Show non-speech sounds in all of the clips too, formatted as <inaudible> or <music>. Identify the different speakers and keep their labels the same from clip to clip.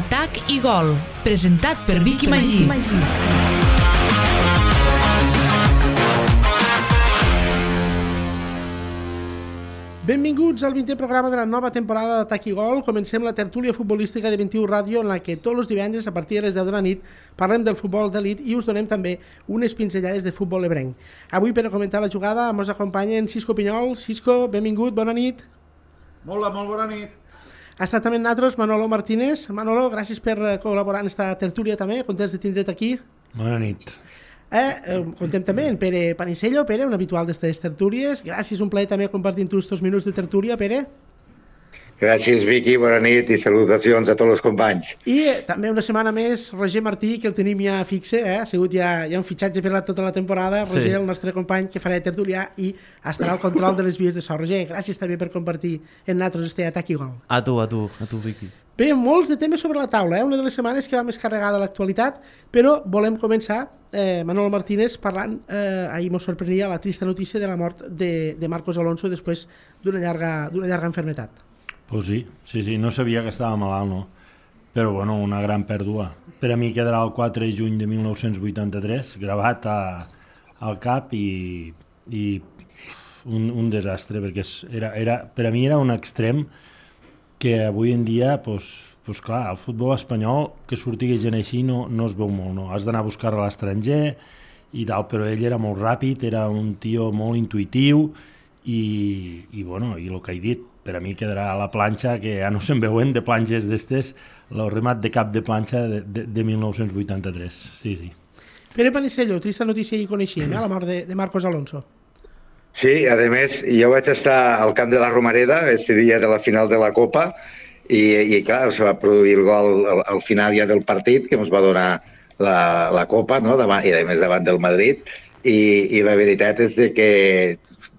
Speaker 1: Atac i gol, presentat per Vicky Magí.
Speaker 2: Benvinguts al 20è programa de la nova temporada d'Atac i Gol. Comencem la tertúlia futbolística de 21 Ràdio en la que tots els divendres a partir de les 10 de la nit parlem del futbol d'elit i us donem també unes pinzellades de futbol ebrenc. Avui per a comentar la jugada ens acompanyen Cisco Pinyol. Cisco, benvingut, bona nit.
Speaker 3: Hola, molt bona nit.
Speaker 2: Ha estat també amb nosaltres Manolo Martínez. Manolo, gràcies per eh, col·laborar en esta tertúlia també, contents de tindre't aquí.
Speaker 4: Bona nit.
Speaker 2: Eh, eh, contem també en Pere Panicello, Pere, un habitual d'aquestes tertúlies. Gràcies, un plaer també compartir tu estos minuts de tertúlia, Pere.
Speaker 5: Gràcies, Vicky, bona nit i salutacions a tots els companys.
Speaker 2: I eh, també una setmana més, Roger Martí, que el tenim ja fixe, eh? ha sigut ja, ja un fitxatge per la, tota la temporada.
Speaker 4: Sí.
Speaker 2: Roger, el nostre company, que farà de tertulià i estarà al control de les vies de so. Roger, gràcies també per compartir en nosaltres este atac i gol.
Speaker 4: A tu, a tu, a tu, Vicky.
Speaker 2: Bé, molts de temes sobre la taula, eh? una de les setmanes que va més carregada a l'actualitat, però volem començar, eh, Manolo Martínez, parlant, eh, ahir mos sorprenia la trista notícia de la mort de, de Marcos Alonso després d'una llarga, d'una llarga enfermetat.
Speaker 4: Pues sí, sí, sí, no sabia que estava malalt, no. Però, bueno, una gran pèrdua. Per a mi quedarà el 4 de juny de 1983, gravat a, al cap i, i un, un desastre, perquè era, era, per a mi era un extrem que avui en dia, pues, pues clar, el futbol espanyol, que surti gent així no, no es veu molt, no? Has d'anar a buscar a l'estranger i tal, però ell era molt ràpid, era un tio molt intuitiu i, i bueno, i el que he dit, per a mi quedarà a la planxa, que ja no se'n veuen de planxes d'estes, el remat de cap de planxa de, de, de 1983, sí, sí.
Speaker 2: Pere Panicello, trista notícia i coneixíem, eh? la mort de, de Marcos Alonso.
Speaker 5: Sí, a més, jo vaig estar al camp de la Romareda, aquest dia de la final de la Copa, i, i clar, se va produir el gol al, al final ja del partit, que ens va donar la, la Copa, no? davant, i a més davant del Madrid, i, i la veritat és de que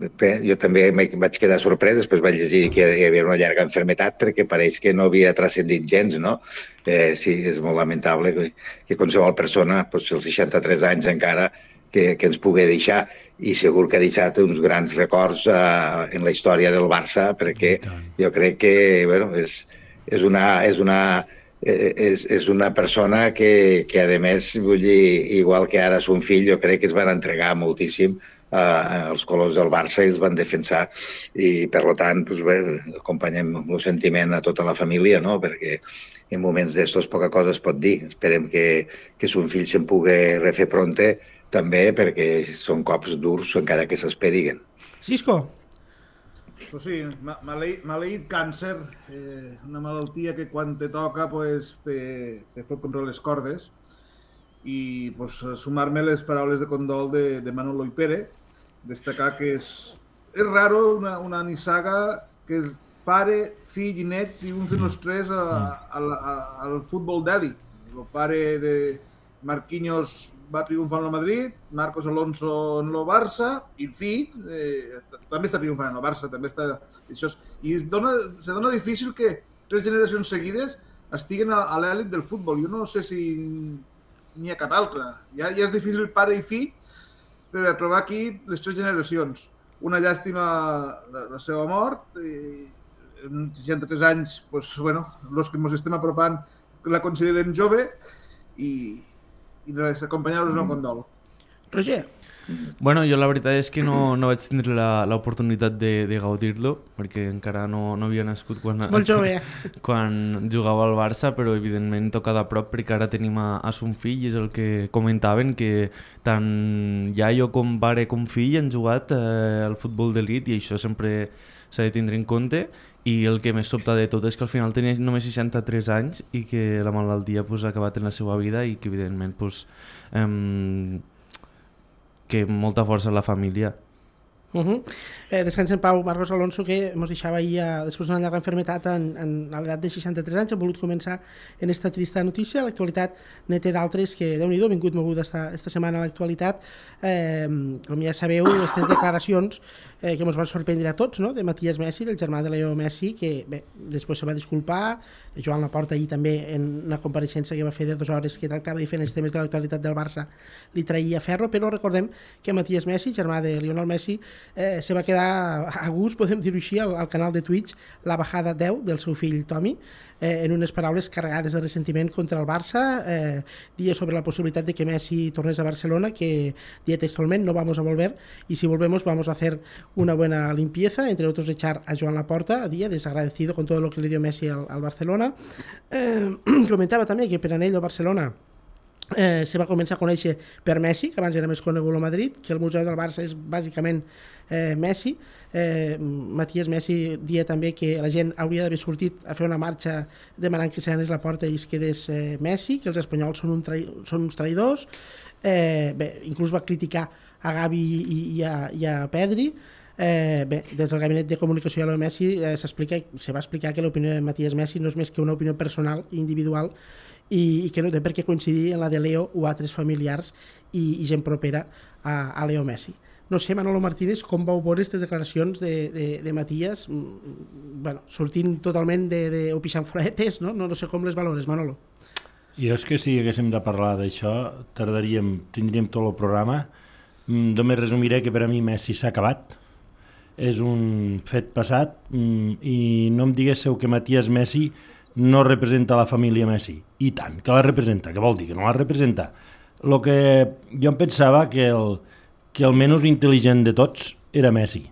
Speaker 5: bé, jo també vaig quedar sorprès, després vaig llegir que hi havia una llarga enfermetat perquè pareix que no havia transcendit gens, no? Eh, sí, és molt lamentable que, que qualsevol persona, doncs, als 63 anys encara, que, que ens pugui deixar i segur que ha deixat uns grans records uh, en la història del Barça perquè jo crec que bueno, és, és una, és una, eh, és, és una persona que, que a més, vull dir, igual que ara son fill, jo crec que es van entregar moltíssim uh, els colors del Barça i els van defensar i per tant doncs bé, acompanyem el sentiment a tota la família no? perquè en moments d'estos poca cosa es pot dir esperem que, que son fill se'n pugui refer pronte també perquè són cops durs encara que s'esperiguen.
Speaker 2: Cisco,
Speaker 3: Pues sí, ma- maleït, maleït càncer, eh, una malaltia que quan te toca pues, te, te fot contra les cordes i pues, sumar-me les paraules de condol de, de Manolo i Pere, destacar que és, és raro una, una nissaga que és pare, fill i net triomfen els tres a, a, a, al futbol d'eli. El pare de Marquinhos va triomfar en el Madrid, Marcos Alonso en el Barça, i el fill eh, també està triomfant en el Barça, també està... Això és, I es dona, se dona difícil que tres generacions seguides estiguen a, a l'èlit del futbol. Jo no sé si n'hi ha cap altre. Ja, ja és difícil pare i fill per a trobar aquí les tres generacions. Una llàstima la, la seva mort, i en 63 anys, pues, bueno, els que ens estem apropant la considerem jove i, i res, acompanyar-los en el condol.
Speaker 2: Roger,
Speaker 6: Bueno, jo la veritat és que no, no vaig tindre la- l'oportunitat de, de gaudir-lo, perquè encara no, no havia nascut quan,
Speaker 2: molt <laughs> jove,
Speaker 6: quan jugava al Barça, però evidentment toca de prop perquè ara tenim a, a son fill i és el que comentaven, que tant iaio com pare com fill han jugat eh, al futbol d'elit i això sempre s'ha de tindre en compte i el que més sobta de tot és que al final tenia només 63 anys i que la malaltia pues, ha acabat en la seva vida i que evidentment pues, em, que molta força a la família.
Speaker 2: Uh -huh. eh, descansa en pau Marcos Alonso que ens deixava ahir eh, després d'una llarga enfermetat en, en l'edat de 63 anys ha volut començar en esta trista notícia. L'actualitat ne té d'altres que déu nhi ha vingut moguda esta, esta setmana a l'actualitat eh, com ja sabeu aquestes declaracions eh, que ens van sorprendre a tots no? de Matías Messi, del germà de Leo Messi que bé, després se va disculpar. Joan Laporta ahir també en una compareixença que va fer de dues hores que tractava diferents temes de l'actualitat del Barça li traïa ferro, però recordem que Matías Messi, germà de Lionel Messi eh, se va quedar a gust, podem dir-ho així, al, al canal de Twitch, la bajada 10 del seu fill Tommy, eh, en unes paraules carregades de ressentiment contra el Barça, eh, dia sobre la possibilitat de que Messi tornés a Barcelona, que dia textualment no vamos a volver y si volvemos vamos a hacer una buena limpieza, entre otros echar a Joan Laporta, día desagradecido con todo lo que le dio Messi al, al Barcelona. Eh, <clears throat> comentava també que per anell a Barcelona eh, se va començar a conèixer per Messi, que abans era més conegut a Madrid, que el Museu del Barça és bàsicament eh, Messi. Eh, Matías Messi dia també que la gent hauria d'haver sortit a fer una marxa demanant que s'anés la porta i es quedés eh, Messi, que els espanyols són, un trai són uns traïdors. Eh, bé, inclús va criticar a Gavi i, i, a, i a Pedri. Eh, bé, des del gabinet de comunicació de Messi eh, s'explica, se va explicar que l'opinió de Matías Messi no és més que una opinió personal i individual i, i que no té per què coincidir en la de Leo o altres familiars i, i gent propera a, a Leo Messi. No sé, Manolo Martínez, com vau veure aquestes declaracions de, de, de Matías, mm, bueno, sortint totalment de, de o pixant foretes, no? no? No sé com les valores, Manolo.
Speaker 4: Jo és que si haguéssim de parlar d'això, tardaríem, tindríem tot el programa. Mm, només resumiré que per a mi Messi s'ha acabat. És un fet passat mm, i no em diguéssiu que Matías Messi no representa la família Messi. I tant, que la representa. Què vol dir? Que no la representa. Lo que jo em pensava que el, que el menys intel·ligent de tots era Messi,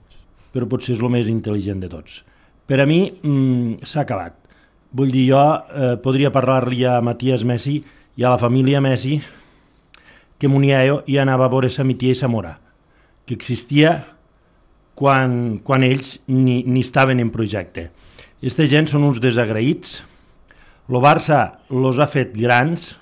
Speaker 4: però potser és el més intel·ligent de tots. Per a mi mm, s'ha acabat. Vull dir, jo eh, podria parlar-li a Matías Messi i a la família Messi que Muniaio ja anava a veure sa Mitia i Samora, que existia quan, quan ells ni, ni estaven en projecte. Aquesta gent són uns desagraïts. El Barça los ha fet grans.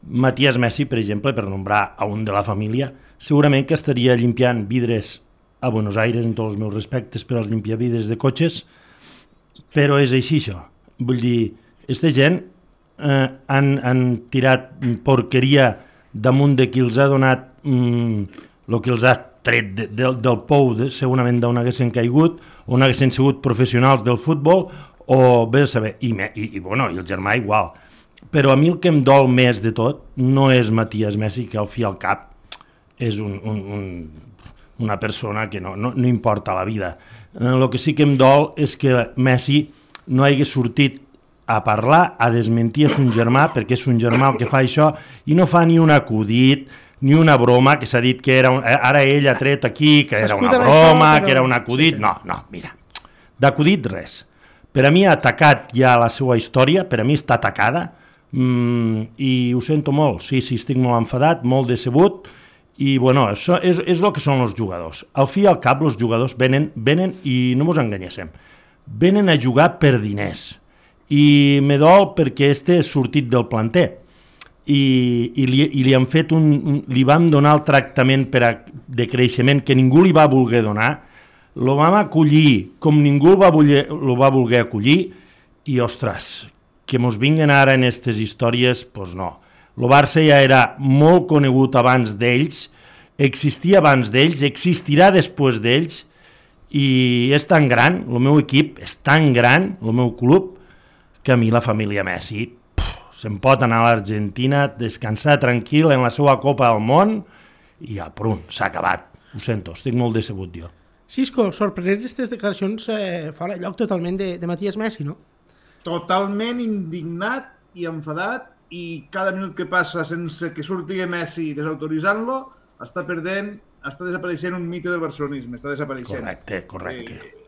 Speaker 4: Matías Messi, per exemple, per nombrar a un de la família, segurament que estaria limpiant vidres a Buenos Aires, en tots els meus respectes per als limpiavidres de cotxes, però és així això. Vull dir, aquesta gent eh, han, han tirat porqueria damunt de qui els ha donat mm, el que els ha tret de, de, del pou, de, segurament d'on haguessin caigut, on haguessin sigut professionals del futbol, o bé saber, i, i, i, bueno, i el germà igual. Però a mi el que em dol més de tot no és Matías Messi, que al fi al cap és un, un, un, una persona que no, no, no importa la vida. El que sí que em dol és que Messi no hagi sortit a parlar, a desmentir a son germà, perquè és un germà el que fa això, i no fa ni un acudit, ni una broma, que s'ha dit que era un, eh, ara ell ha tret aquí, que era una broma, això, però... que era un acudit... No, no, mira, d'acudit res. Per a mi ha atacat ja la seva història, per a mi està atacada, mm, i ho sento molt, sí, sí, estic molt enfadat, molt decebut, i bueno, això és, és el que són els jugadors. Al fi i al cap, els jugadors venen, venen i no mos enganyéssim, venen a jugar per diners. I me dol perquè este és sortit del planter i, i, li, i li han fet un, un, li vam donar el tractament per a, de creixement que ningú li va voler donar, lo vam acollir com ningú el va voler, lo va voler acollir i, ostres, que mos vinguen ara en aquestes històries, doncs pues no. El Barça ja era molt conegut abans d'ells, existia abans d'ells, existirà després d'ells, i és tan gran, el meu equip és tan gran, el meu club, que a mi la família Messi se'n pot anar a l'Argentina, descansar tranquil en la seva Copa del Món i ja, prun, s'ha acabat. Ho sento, estic molt decebut jo.
Speaker 2: Cisco, sorprenents aquestes declaracions eh, fora lloc totalment de, de Matías Messi, no?
Speaker 3: Totalment indignat i enfadat i cada minut que passa sense que surti Messi desautoritzant-lo està perdent, està desapareixent un mite del barcelonisme, està desapareixent.
Speaker 4: Correcte, correcte.
Speaker 3: Eh,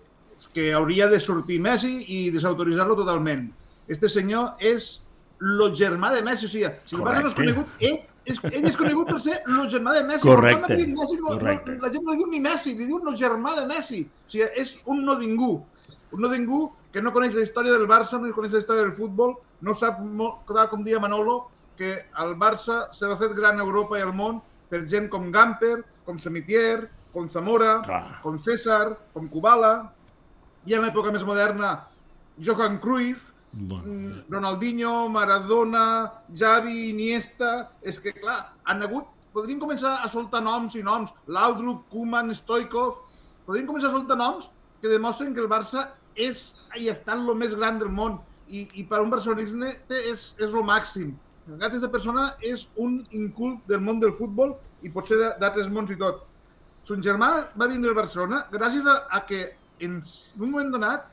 Speaker 3: és que hauria de sortir Messi i desautoritzar-lo totalment. Este senyor és lo germà de Messi, o sigui, si el Barça no és conegut, ell, és, ell és conegut per ser lo germà de Messi.
Speaker 4: Correcte.
Speaker 3: No, Messi no,
Speaker 4: Correcte.
Speaker 3: No, la gent no li diu ni Messi, li diu lo germà de Messi. O sigui, és un no ningú. Un no ningú que no coneix la història del Barça, no coneix la història del futbol, no sap, molt, clar, com dia Manolo, que el Barça se l'ha fet gran a Europa i al món per gent com Gamper, com Semitier, com Zamora,
Speaker 4: Clar.
Speaker 3: com César, com Kubala, i en l'època més moderna, Johan Cruyff,
Speaker 4: Bueno.
Speaker 3: Mm, Ronaldinho, Maradona, Xavi, Iniesta... És que, clar, han hagut... Podríem començar a soltar noms i noms. Laudrup, Koeman, Stoikov... Podríem començar a soltar noms que demostren que el Barça és i està el més gran del món. I, i per un barcelonista és, és el màxim. Aquesta persona és un incult del món del futbol i potser d'altres mons i tot. son germà va vindre al Barcelona gràcies a, a que en un moment donat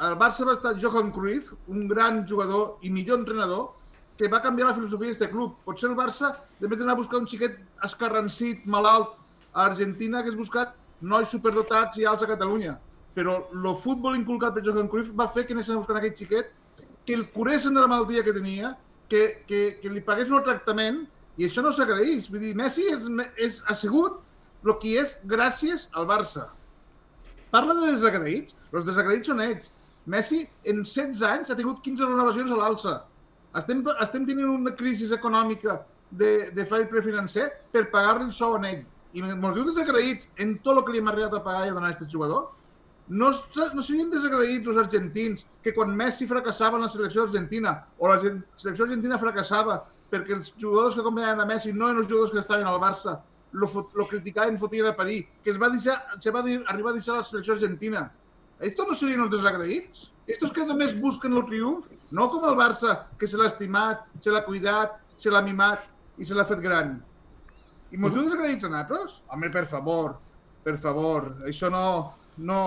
Speaker 3: el Barça va estar Johan Cruyff, un gran jugador i millor entrenador, que va canviar la filosofia d'aquest club. Potser el Barça, de més d'anar a buscar un xiquet escarrancit, malalt, a Argentina, hagués buscat nois superdotats i alts a Catalunya. Però el futbol inculcat per Johan Cruyff va fer que anessin a buscar aquell xiquet, que el curessin de la malaltia que tenia, que, que, que li paguessin el tractament, i això no s'agraeix. Vull dir, Messi és, és assegut el que és gràcies al Barça. Parla de desagraïts. Els desagraïts són ells. Messi, en 16 anys, ha tingut 15 renovacions a l'alça. Estem, estem tenint una crisi econòmica de, de fair play financer per pagar-li el sou a ell. I ens diu desagraïts en tot el que li hem arribat a pagar i a donar a aquest jugador. No, no serien desagraïts els argentins que quan Messi fracassava en la selecció argentina o la selecció argentina fracassava perquè els jugadors que acompanyaven a Messi no eren els jugadors que estaven al Barça, lo, lo criticaven, fotien a París, que es va, deixar, se va dir, arribar a deixar la selecció argentina. Estos no serien els desagraïts? Estos que només busquen el triomf? No com el Barça, que se l'ha estimat, se l'ha cuidat, se l'ha mimat i se l'ha fet gran. I mos diu desagraïts a nosaltres? Home, per favor, per favor, això no, no,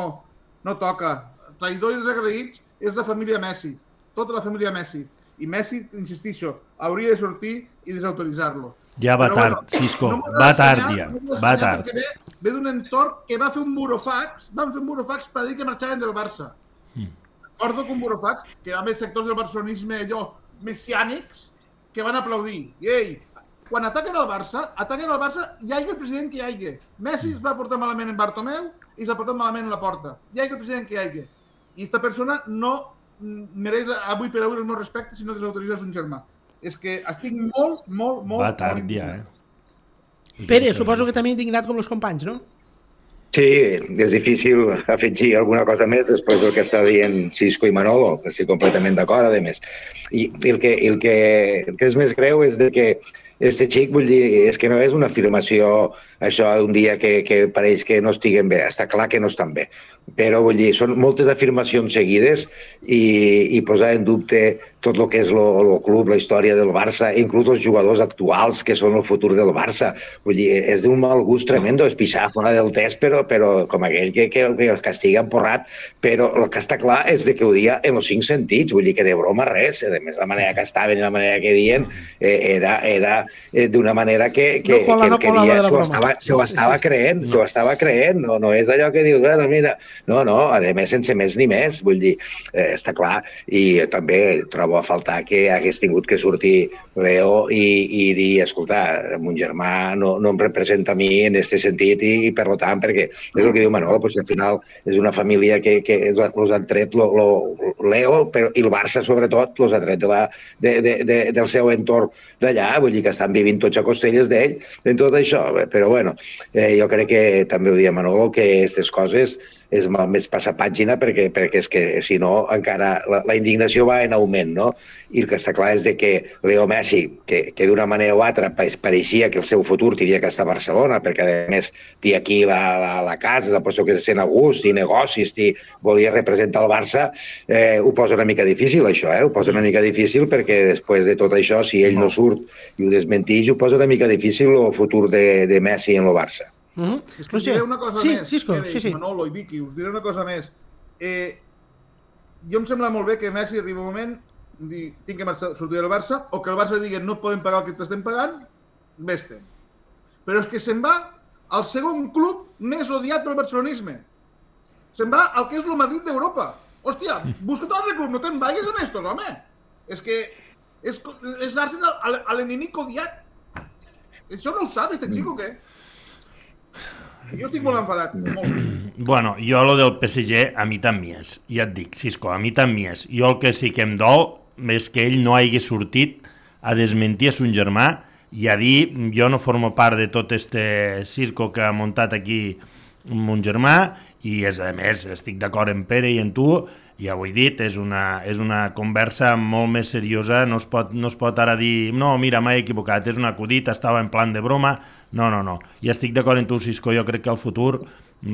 Speaker 3: no toca. Traïdor i desagraïts és la família Messi, tota la família Messi. I Messi, insistixo, hauria de sortir i desautoritzar-lo.
Speaker 4: Ja va Però, tard, bueno, Cisco, no va tard ja, no va tard.
Speaker 3: Ve, ve d'un entorn que va fer un burofax, van fer un burofax per dir que marxaven del Barça. Mm. Recordo que un burofax, que va haver sectors del barcelonisme allò messiànics, que van aplaudir. I ei, quan ataquen el Barça, ataquen el Barça, hi hagi el president que hi hagi. Messi es va portar malament en Bartomeu i s'ha portat malament en la porta. Hi hagi el president que hi hagi. I aquesta persona no mereix avui per avui el meu respecte si no desautoritzes un germà és que estic molt, molt, molt...
Speaker 4: Va tard ja, eh?
Speaker 2: Pere, suposo que també indignat com els companys, no?
Speaker 5: Sí, és difícil afegir alguna cosa més després del que està dient Cisco i Manolo, que estic completament d'acord, a més. I, el, que, el, que, el que és més greu és de que este xic, vull dir, és que no és una afirmació això d'un dia que, que pareix que no estiguen bé. Està clar que no estan bé. Però, vull dir, són moltes afirmacions seguides i, i posar en dubte tot el que és el club, la història del Barça, inclús els jugadors actuals que són el futur del Barça. Vull dir, és d'un mal gust tremendo, és pixar fora del test, però, però com aquell que, que, que el castiga porrat, però el que està clar és de que ho dia en els cinc sentits, vull dir que de broma res, a més la manera que estaven i la manera que dien eh, era, era eh, d'una manera que, que, no que, que, que dia se ho estava, se ho estava creent, no. se ho estava creent, no, no és allò que dius, bueno, mira, no, no, a més sense més ni més, vull dir, eh, està clar, i també trobo a faltar que hagués tingut que sortir Leo i, i dir, escolta, mon germà no, no em representa a mi en aquest sentit i, i per tant, perquè és el que diu Manolo, pues, al final és una família que, que els han tret lo, lo, Leo però, i el Barça sobretot els ha tret de la, de, de, de, del seu entorn d'allà, vull dir que estan vivint tots a costelles d'ell en tot això, però bueno, eh, jo crec que també ho dia Manolo, que aquestes coses és mal més passar pàgina perquè, perquè és que si no encara la, la indignació va en augment, no? I el que està clar és de que Leo Messi, que, que d'una manera o altra pareixia que el seu futur tindria que estar a Barcelona, perquè a més té aquí la, la, la casa, aposto que se sent a gust, i negocis, i volia representar el Barça, eh, ho posa una mica difícil això, eh? ho posa una mica difícil perquè després de tot això, si ell no surt i ho desmentix, ho posa una mica difícil el futur de, de Messi en el Barça.
Speaker 3: Mm -hmm. És que us diré una cosa sí, més, Cisco, sí, sí. Manolo i Vicky, us diré una cosa més. Eh, jo em sembla molt bé que Messi arribi un moment dir, tinc que marxar, sortir del Barça o que el Barça digui no podem pagar el que t'estem pagant, vés-te'n. Però és que se'n va al segon club més odiat pel barcelonisme. Se'n va al que és el Madrid d'Europa. Hòstia, busca tot el club, no te'n vagis en estos, home. És que és, és l'Arsenal l'enemic odiat. Això no ho sap, este xico, o què? Jo estic molt enfadat. <clears throat>
Speaker 4: Bueno, jo lo del PSG a mi també és. Ja et dic, Cisco, a mi també és. Jo el que sí que em dol és que ell no hagi sortit a desmentir a son germà i a dir jo no formo part de tot este circo que ha muntat aquí mon germà i és, a més estic d'acord en Pere i en tu ja ho he dit, és una, és una conversa molt més seriosa, no es pot, no es pot ara dir, no, mira, m'he equivocat, és un acudit, estava en plan de broma, no, no, no, ja estic d'acord amb tu, Cisco, jo crec que el futur,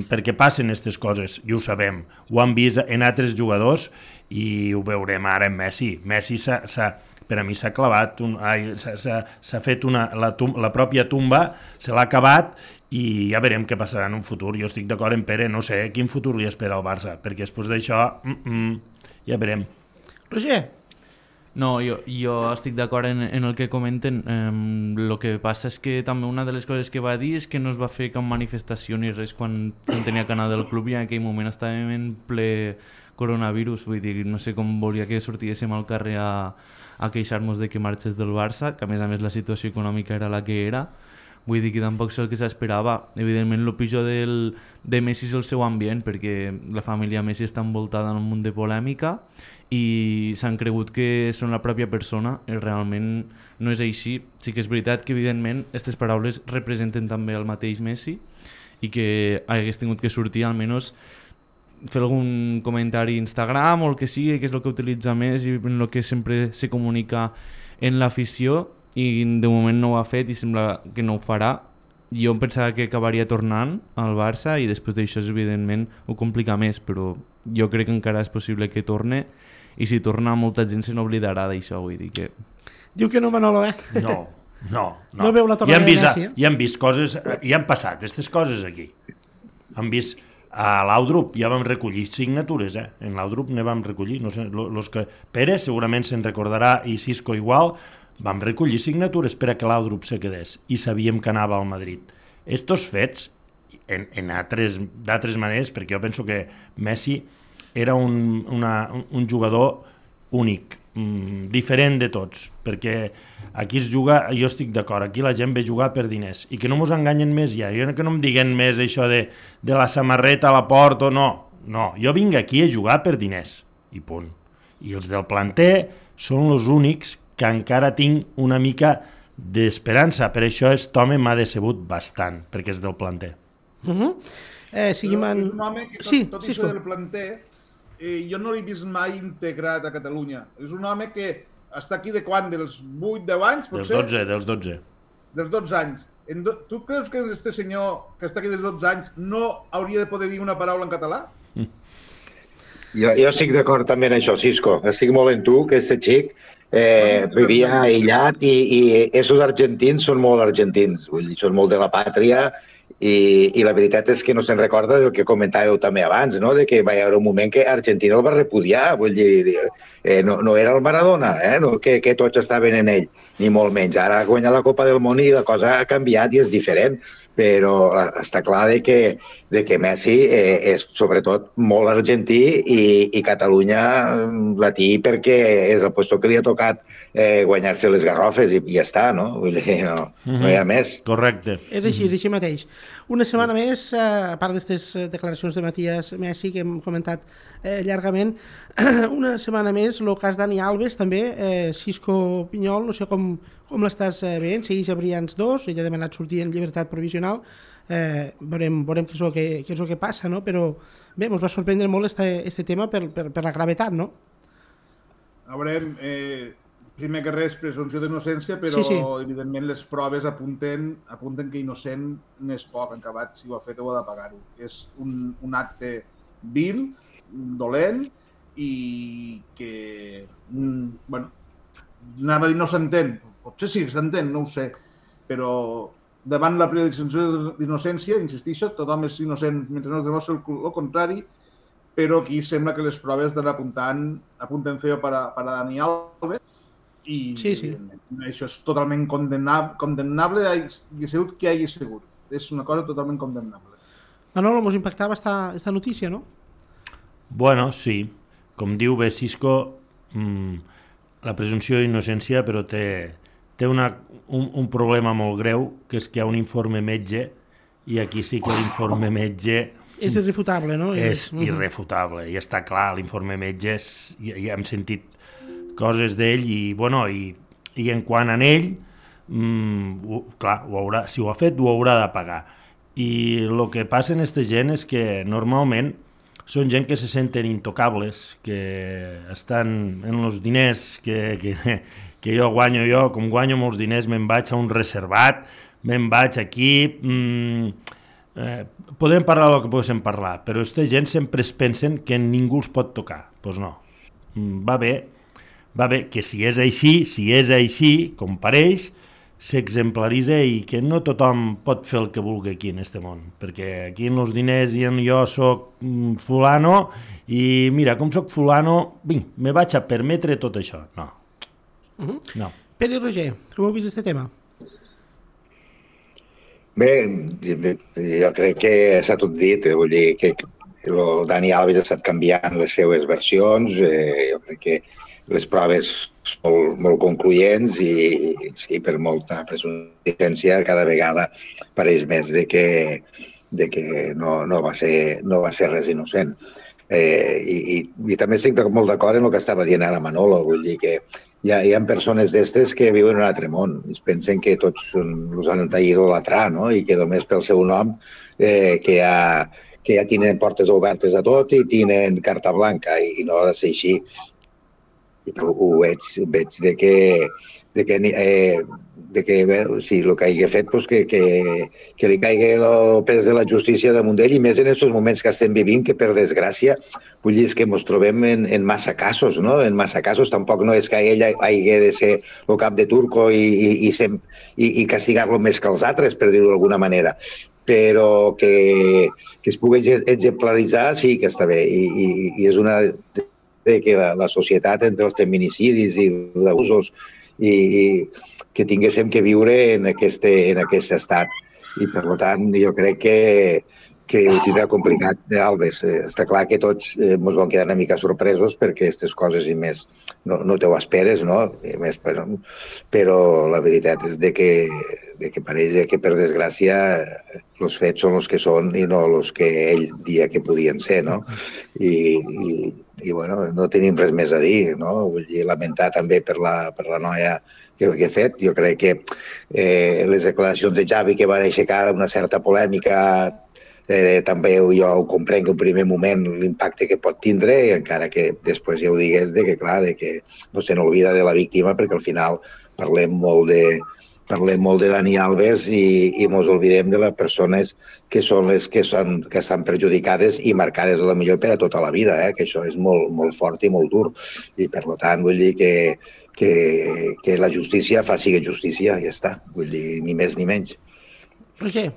Speaker 4: perquè passen aquestes coses, i ho sabem, ho han vist en altres jugadors i ho veurem ara en Messi. Messi s'ha per a mi s'ha clavat, s'ha fet una, la, tum, la pròpia tumba, se l'ha acabat i ja veurem què passarà en un futur. Jo estic d'acord en Pere, no sé quin futur li espera al Barça, perquè després d'això mm, mm, ja veurem.
Speaker 2: Roger,
Speaker 6: No, jo, jo estic d'acord en, en el que comenten. El que passa és que també una de les coses que va dir és que no es va fer cap manifestació ni res quan, quan tenia que anar del club i en aquell moment estàvem en ple coronavirus. Vull dir, no sé com volia que sortíssim al carrer a, a queixar-nos de que marxés del Barça, que a més a més la situació econòmica era la que era. Vull dir que tampoc sé el que s'esperava. Evidentment, el pitjor del, de Messi és el seu ambient, perquè la família Messi està envoltada en un munt de polèmica i s'han cregut que són la pròpia persona i realment no és així. Sí que és veritat que, evidentment, aquestes paraules representen també el mateix Messi i que hagués tingut que sortir almenys fer algun comentari a Instagram o el que sigui, que és el que utilitza més i el que sempre se comunica en l'afició i de moment no ho ha fet i sembla que no ho farà. Jo em pensava que acabaria tornant al Barça i després d'això, evidentment, ho complica més, però jo crec que encara és possible que torne i si torna molta gent se n'oblidarà d'això, vull dir que...
Speaker 2: diu que no, Manolo, eh?
Speaker 4: No, no. No,
Speaker 2: No veu la
Speaker 4: ja
Speaker 2: tornada
Speaker 4: han
Speaker 2: de
Speaker 4: vist,
Speaker 2: Messi, eh?
Speaker 4: Ja han vist coses, ja han passat aquestes coses aquí. Han vist a l'Audrup ja vam recollir signatures, eh? En l'Audrup ne vam recollir, no sé, lo- los que... Pere segurament se'n recordarà i Cisco igual, vam recollir signatures per a que l'Audrup se quedés i sabíem que anava al Madrid. Estos fets, en, en altres, d'altres maneres, perquè jo penso que Messi era un, una, un- jugador únic, mm, diferent de tots, perquè aquí es juga, jo estic d'acord, aquí la gent ve jugar per diners, i que no mos enganyen més ja, jo que no em diguen més això de, de la samarreta a la porta, no, no, jo vinc aquí a jugar per diners, i punt. I els del planter són els únics que encara tinc una mica d'esperança, per això aquest home m'ha decebut bastant, perquè és del planter.
Speaker 2: Uh -huh. eh, seguim en...
Speaker 3: És un home que tot,
Speaker 2: sí,
Speaker 3: tot
Speaker 2: sí,
Speaker 3: això del planter, eh, jo no l'he vist mai integrat a Catalunya. És un home que està aquí de quan? Dels 8-10 anys,
Speaker 4: Dels
Speaker 3: potser?
Speaker 4: 12, dels 12.
Speaker 3: Dels 12 anys. En do... Tu creus que este senyor que està aquí dels 12 anys no hauria de poder dir una paraula en català?
Speaker 5: Jo, jo estic d'acord també en això, Cisco. Estic molt en tu, que aquest xic eh, vivia aïllat i, i esos argentins són molt argentins, vull dir, són molt de la pàtria i, i la veritat és que no se'n recorda del que comentàveu també abans, no? de que va haver un moment que Argentina el va repudiar, vull dir, eh, no, no era el Maradona, eh? no, que, que tots estaven en ell, ni molt menys. Ara ha guanyat la Copa del Món i la cosa ha canviat i és diferent, però està clar de que, de que Messi eh, és sobretot molt argentí i, i Catalunya mm, latí perquè és el puesto que li ha tocat eh, guanyar-se les garrofes i, i ja està, no? Vull dir, no, no hi ha més.
Speaker 4: Correcte.
Speaker 2: És així, és així mateix. Una setmana més, eh, a part d'aquestes eh, declaracions de Matías Messi que hem comentat eh, llargament, <clears throat> una setmana més, el cas Dani Alves també, eh, Cisco Pinyol, no sé com, com l'estàs eh, veient, segueix a Brians 2, ell ha demanat sortir en llibertat provisional, eh, veurem, veurem què, és el que, què és el que passa, no? però bé, ens va sorprendre molt este, este tema per, per, per la gravetat, no?
Speaker 3: A veure, eh, primer que res, presumpció d'innocència, però
Speaker 2: Sí, sí.
Speaker 3: evidentment les proves apunten, apunten que innocent n'és poc, en acabat, si ho ha fet ho ha de pagar-ho. És un, un acte vil, dolent, i que, mm, bueno, anava a dir no s'entén, potser sí s'entén, no ho sé, però davant la presumpció d'innocència, insistixo, tothom és innocent mentre no es demostra el, el contrari, però aquí sembla que les proves estan apuntant, apunten feo per a, per a Dani Alves i
Speaker 2: Sí, sí.
Speaker 3: això és totalment condemnable, condemnable i sigut que hagi sigut. És una cosa totalment condemnable.
Speaker 2: Manolo, ens impactava esta, esta notícia, no?
Speaker 4: Bueno, sí. Com diu bé Cisco, mm, la presumpció d'innocència, però té, té una, un, un problema molt greu, que és que hi ha un informe metge, i aquí sí que l'informe metge
Speaker 2: És irrefutable, no?
Speaker 4: és irrefutable, i està clar, l'informe metge és, ja, ja hem sentit coses d'ell i, bueno, i, i en quant a ell, mm, ho, clar, ho haurà, si ho ha fet, ho haurà de pagar. I el que passa en aquesta gent és que normalment són gent que se senten intocables, que estan en els diners que, que, que jo guanyo jo, com guanyo molts diners, me'n vaig a un reservat, me'n vaig aquí... Mm, eh, podem parlar del que poguéssim parlar, però aquesta gent sempre es pensen que ningú els pot tocar. Doncs pues no. Mm, Va bé, va bé, que si és així, si és així, com pareix, s'exemplaritza i que no tothom pot fer el que vulgui aquí en este món, perquè aquí en els diners i en jo sóc mm, fulano i mira, com sóc fulano, vinc, me vaig a permetre tot això. No,
Speaker 2: Uh -huh.
Speaker 4: no.
Speaker 2: Pere i Roger, com heu vist este tema?
Speaker 5: Bé, jo crec que s'ha tot dit, eh, vull dir que el Dani Alves ha estat canviant les seues versions, eh, jo crec que les proves molt, molt concloents i, sí, per molta presència cada vegada pareix més de que, de que no, no, va ser, no va ser res innocent. Eh, i, i, I també estic molt d'acord en el que estava dient ara Manolo, vull dir que hi ha, hi ha persones d'estes que viuen en un altre món. Es pensen que tots els han idolatrar, no? I que només pel seu nom eh, que, ja, que ja tenen portes obertes a tot i tenen carta blanca i no ha de ser així. I ho, ho veig, veig de que, de que, eh, de que bé, o sigui, el que hagi fet pues, que, que, que li caigui el pes de la justícia damunt d'ell i més en aquests moments que estem vivint que per desgràcia vull dir és que ens trobem en, en massa casos, no? En massa casos tampoc no és que ell hagi de ser el cap de turco i, i, i, sem, i, i castigar-lo més que els altres, per dir-ho d'alguna manera però que, que es pugui exemplaritzar sí que està bé i, i, i és una de que la, la societat entre els feminicidis i els abusos i, i que tinguéssim que viure en aquest, en aquest estat. I, per tant, jo crec que, que ho tindrà complicat, Alves. Eh, està clar que tots eh, ens vam quedar una mica sorpresos perquè aquestes coses i més no, no te ho esperes, no? I més, però, però la veritat és de que, de que pareix que, per desgràcia, els fets són els que són i no els que ell dia que podien ser, no? I, i, i bueno, no tenim res més a dir, no? Vull dir, lamentar també per la, per la noia que, que he fet. Jo crec que eh, les declaracions de Javi que van aixecar una certa polèmica eh, també jo ho comprenc en primer moment l'impacte que pot tindre, i encara que després ja ho digués, de que clar, de que no se n'olvida de la víctima, perquè al final parlem molt de, parlem molt de Dani Alves i, i ens oblidem de les persones que són les que, són, que estan perjudicades i marcades a la millor per a tota la vida, eh? que això és molt, molt fort i molt dur. I per tant vull dir que, que, que la justícia faci justícia, ja està. Vull dir, ni més ni menys.
Speaker 2: Roger,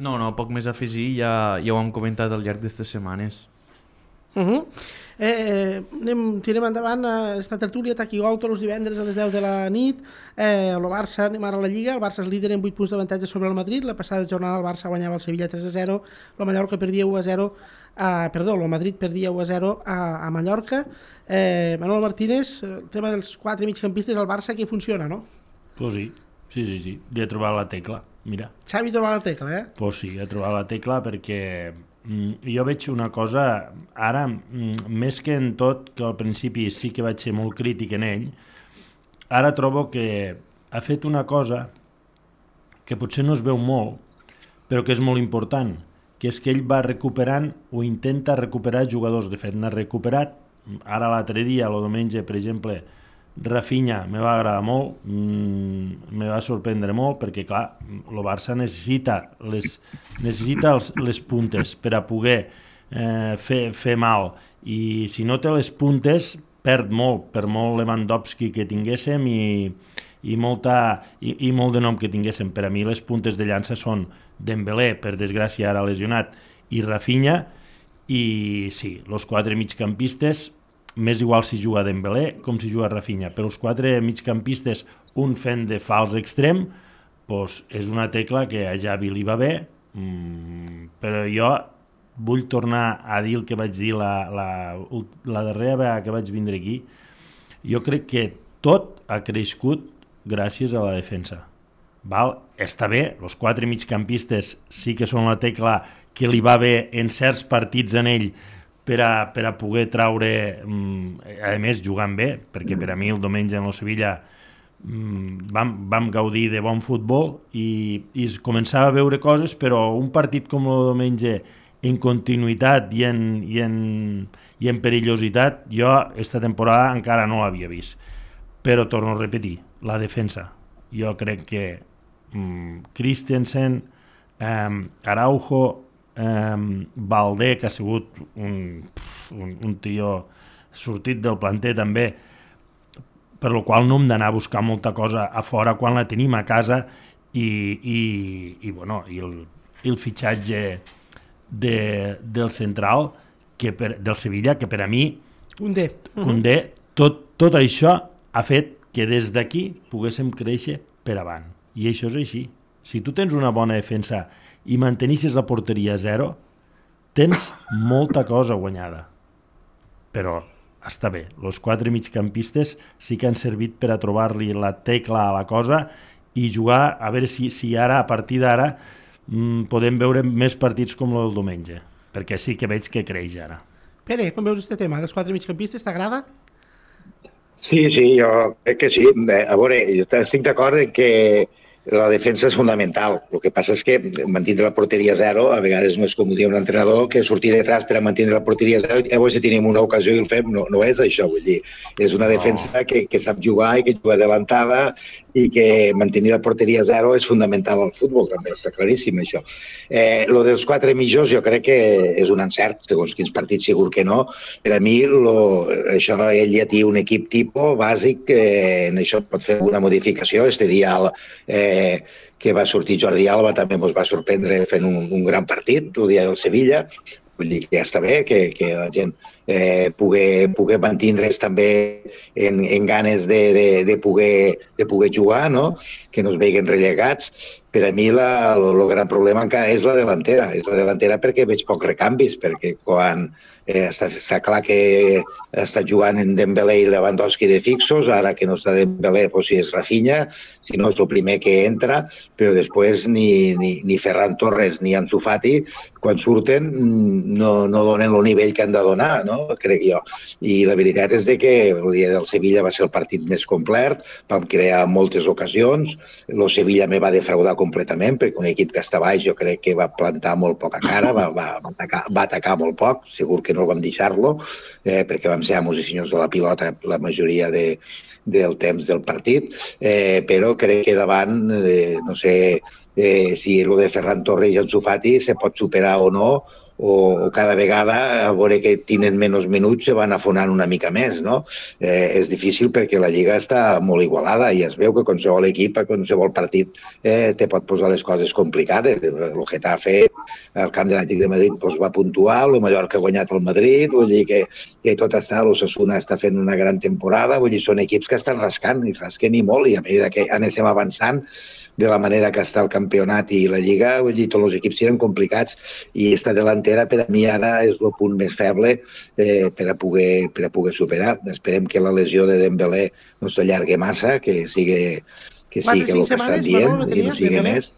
Speaker 6: No, no, poc més a afegir, ja, ja ho hem comentat al llarg d'aquestes setmanes.
Speaker 2: Uh -huh. eh, anem, tirem endavant eh, esta tertúlia, Taqui Gol, tots els divendres a les 10 de la nit. Eh, el Barça, anem ara a la Lliga, el Barça és líder en 8 punts d'avantatge sobre el Madrid. La passada jornada el Barça guanyava el Sevilla 3 a 0, el Mallorca perdia 1 a 0, eh, perdó, el Madrid perdia 1 a 0 a, a Mallorca. Eh, Manolo Martínez, el tema dels quatre migcampistes al Barça que funciona, no?
Speaker 4: Pues sí, sí, sí, sí. Li he trobat la tecla, mira.
Speaker 2: Xavi troba la tecla, eh?
Speaker 4: Pues sí, he trobat la tecla perquè mm, jo veig una cosa, ara, mm, més que en tot, que al principi sí que vaig ser molt crític en ell, ara trobo que ha fet una cosa que potser no es veu molt, però que és molt important, que és que ell va recuperant o intenta recuperar jugadors. De fet, n'ha recuperat. Ara l'altre dia, el diumenge, per exemple, Rafinha me va agradar molt, mm, me va sorprendre molt perquè, clar, el Barça necessita les, necessita els, les puntes per a poder eh, fer, fer mal i si no té les puntes perd molt, per molt Lewandowski que tinguéssim i, i, molta, i, i molt de nom que tinguéssim. Per a mi les puntes de llança són Dembélé, per desgràcia ara lesionat, i Rafinha, i sí, els quatre migcampistes m'és igual si juga Dembélé com si juga Rafinha, però els quatre migcampistes, un fent de fals extrem, doncs és una tecla que a Javi li va bé, mm, però jo vull tornar a dir el que vaig dir la, la, la darrera vegada que vaig vindre aquí. Jo crec que tot ha crescut gràcies a la defensa. Val? Està bé, els quatre migcampistes sí que són la tecla que li va bé en certs partits en ell, per a, per a poder traure, mm, a més jugant bé, perquè per a mi el diumenge en el Sevilla mm, vam, vam gaudir de bon futbol i, i començava a veure coses, però un partit com el diumenge en continuïtat i en, i en, i en perillositat, jo esta temporada encara no l'havia vist. Però torno a repetir, la defensa. Jo crec que mm, Christensen, eh, Araujo, eh, Valdé, que ha sigut un, un, un tio sortit del planter també, per lo qual no hem d'anar a buscar molta cosa a fora quan la tenim a casa i, i, i, bueno, i el, i el fitxatge de, del central que per, del Sevilla, que per a mi
Speaker 2: Condé.
Speaker 4: Condé, tot, tot això ha fet que des d'aquí poguéssim créixer per avant. I això és així. Si tu tens una bona defensa i mantenissis la porteria a zero, tens molta cosa guanyada. Però està bé, els quatre migcampistes sí que han servit per a trobar-li la tecla a la cosa i jugar, a veure si, si ara, a partir d'ara, mmm, podem veure més partits com el del diumenge, perquè sí que veig que creix ara.
Speaker 2: Pere, com veus aquest tema dels quatre migcampistes? T'agrada?
Speaker 5: Sí, sí, jo crec que sí. Bé, A veure, jo estic d'acord en que la defensa és fundamental. El que passa és que mantindre la porteria zero a vegades no és com ho diu un entrenador, que sortir detrás per a mantindre la porteria zero i llavors si tenim una ocasió i el fem, no, no és això, vull dir. És una defensa que, que sap jugar i que juga adelantada i que mantenir la porteria zero és fundamental al futbol, també està claríssim això. Eh, lo dels quatre mitjos jo crec que és un encert, segons quins partits segur que no. Per a mi lo, això ell ja té un equip tipus bàsic, eh, en això pot fer una modificació, este dia eh, que va sortir Jordi Alba també ens va sorprendre fent un, un gran partit, el dia del Sevilla, vull dir que ja està bé que, que la gent eh, poder, poder mantindre's també en, en ganes de, de, de, poder, de poder jugar, no? que no es veguen relegats. Per a mi la, el, gran problema encara és la delantera. És la delantera perquè veig pocs recanvis, perquè quan eh, està, està clar que està jugant en Dembélé i Lewandowski de fixos, ara que no està Dembélé, doncs si és Rafinha, si no és el primer que entra, però després ni, ni, ni Ferran Torres ni Ansu Fati, quan surten, no, no donen el nivell que han de donar, no? Crec jo. I la veritat és de que el dia del Sevilla va ser el partit més complet, vam crear moltes ocasions, el Sevilla me va defraudar completament, perquè un equip que està baix jo crec que va plantar molt poca cara, va, va, atacar, va atacar molt poc, segur que no vam deixar-lo, eh, perquè vam ser amos i senyors de la pilota la majoria de, del temps del partit, eh, però crec que davant, eh, no sé eh, si el de Ferran Torres i Ansu Fati se pot superar o no, o, o cada vegada a veure que tenen menys minuts se van afonant una mica més, no? Eh, és difícil perquè la Lliga està molt igualada i es veu que qualsevol equip a qualsevol partit eh, te pot posar les coses complicades. El Getafe al camp de l'Àtic de Madrid doncs, va puntuar, el Mallorca ha guanyat el Madrid, vull dir que, que tot està, l'Ossassuna està fent una gran temporada, vull dir, són equips que estan rascant i rasquen i molt i a mesura que anem avançant de la manera que està el campionat i la Lliga, vull dir, tots els equips eren complicats i esta delantera per a mi ara és el punt més feble eh, per, a poder, per a poder superar. Esperem que la lesió de Dembélé no s'allargui massa, que sigui, que sigui el que estan dient no i no sigui més.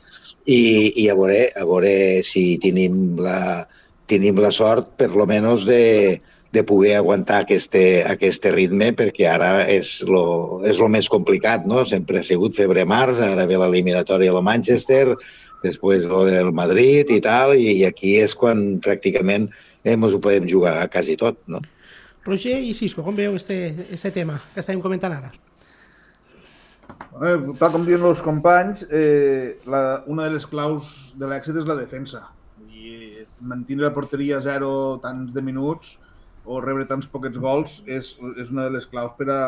Speaker 5: I, i a, veure, a veure si tenim la, tenim la sort, per lo menos, de, de poder aguantar aquest, aquest ritme perquè ara és lo, és lo més complicat, no? Sempre ha sigut febre-març, ara ve l'eliminatòria a la Manchester, després lo del Madrid i tal, i, i aquí és quan pràcticament eh, ens ho podem jugar a quasi tot, no?
Speaker 2: Roger i Cisco, com veu este, este tema que estàvem comentant ara?
Speaker 3: Eh, tal com diuen els companys, eh, la, una de les claus de l'èxit és la defensa. I eh, mantenir la porteria a zero tants de minuts o rebre tants poquets gols és, és una de les claus per a,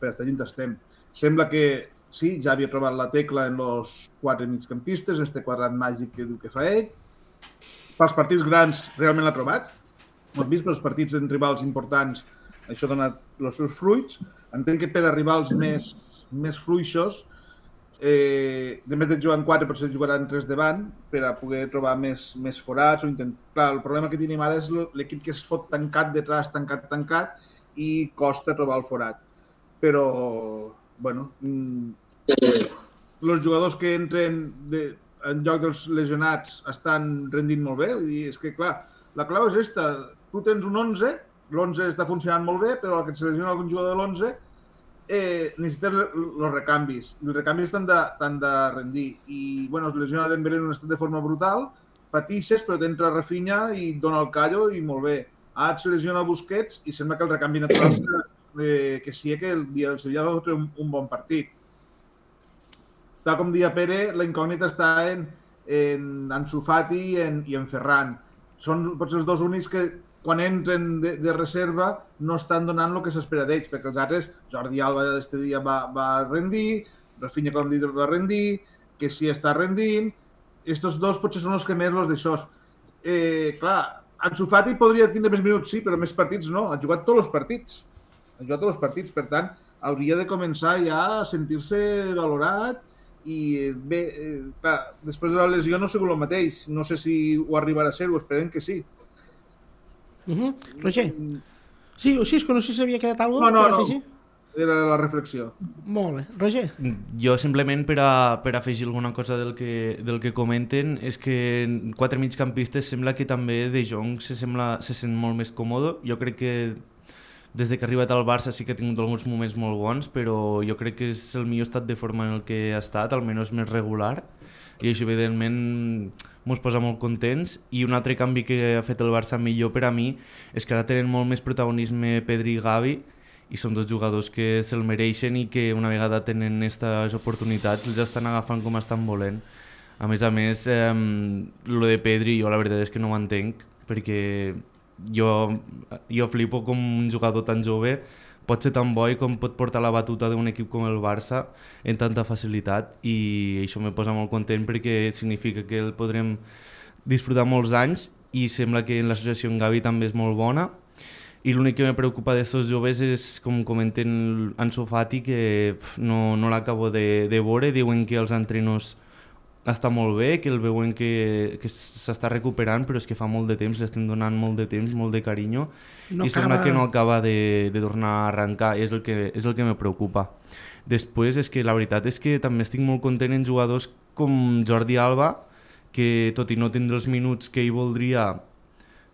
Speaker 3: per a estar gent estem. Sembla que sí, ja havia trobat la tecla en els quatre migcampistes, en este quadrat màgic que diu que fa ell. Pels partits grans realment l'ha trobat. Ho hem vist pels partits en rivals importants, això ha donat els seus fruits. Entenc que per a rivals més, més fluixos eh, de més de jugar en 4 potser jugaran 3 davant per a poder trobar més, més forats o intent... Clar, el problema que tenim ara és l'equip que es fot tancat detrás, tancat, tancat i costa trobar el forat. Però, bueno, els mm, jugadors que entren de, en lloc dels lesionats estan rendint molt bé. Vull dir, és que, clar, la clau és esta. Tu tens un 11, l'11 està funcionant molt bé, però que et selecciona algun jugador de l'11 eh, necessites els recanvis. Els recanvis t'han de, de rendir. I, bueno, es lesiona Dembélé en un estat de forma brutal, patixes, però t'entra Rafinha i dona el callo i molt bé. Ara et lesiona Busquets i sembla que el recanvi natural eh, que sí que el dia del Sevilla va fer un, un bon partit. Tal com dia Pere, la incògnita està en, en Ansu Fati i en, i en Ferran. Són potser els dos únics que quan entren de, de reserva no estan donant el que s'espera d'ells, perquè els altres, Jordi Alba este dia va, va rendir, Rafinha, com dit, va rendir, que si està rendint, estos dos potser són els que més los d'això. Eh, clar, Ansu Fati podria tenir més minuts, sí, però més partits no. Ha jugat tots els partits. Ha jugat tots els partits, per tant, hauria de començar ja a sentir-se valorat i bé, eh, clar, després de la lesió no sigut el mateix. No sé si ho arribarà a ser, ho esperem que sí.
Speaker 2: Uh -huh. Roger? Sí, o sí, és que no sé si havia quedat alguna
Speaker 3: No, no,
Speaker 2: per
Speaker 3: no.
Speaker 2: afegir.
Speaker 3: Era la reflexió.
Speaker 2: Molt bé. Roger?
Speaker 6: Jo simplement per, a, per afegir alguna cosa del que, del que comenten és que quatre migcampistes sembla que també De Jong se, sembla, se sent molt més còmode. Jo crec que des de que ha arribat al Barça sí que ha tingut alguns moments molt bons, però jo crec que és el millor estat de forma en el que ha estat, almenys més regular, i això evidentment mos posa molt contents. I un altre canvi que ha fet el Barça millor per a mi és que ara tenen molt més protagonisme Pedri i Gavi, i són dos jugadors que se'l mereixen i que una vegada tenen aquestes oportunitats els estan agafant com estan volent. A més a més, eh, lo de Pedri jo la veritat és que no ho entenc perquè jo, jo flipo com un jugador tan jove pot ser tan bo i com pot portar la batuta d'un equip com el Barça en tanta facilitat. I això me posa molt content perquè significa que el podrem disfrutar molts anys i sembla que l'associació amb Gavi també és molt bona. I l'únic que me preocupa d'estos joves és, com comenten Ansu Fati, que no, no l'acabo de, de veure. Diuen que els entrenos està molt bé, que el veuen que, que s'està recuperant, però és que fa molt de temps, l'estem donant molt de temps, molt de carinyo,
Speaker 2: No
Speaker 6: i sembla
Speaker 2: acaba-
Speaker 6: que no acaba de, de tornar a arrencar, i és el que, és el que me preocupa. Després és que la veritat és que també estic molt content en jugadors com Jordi Alba, que tot i no tindre els minuts que ell voldria,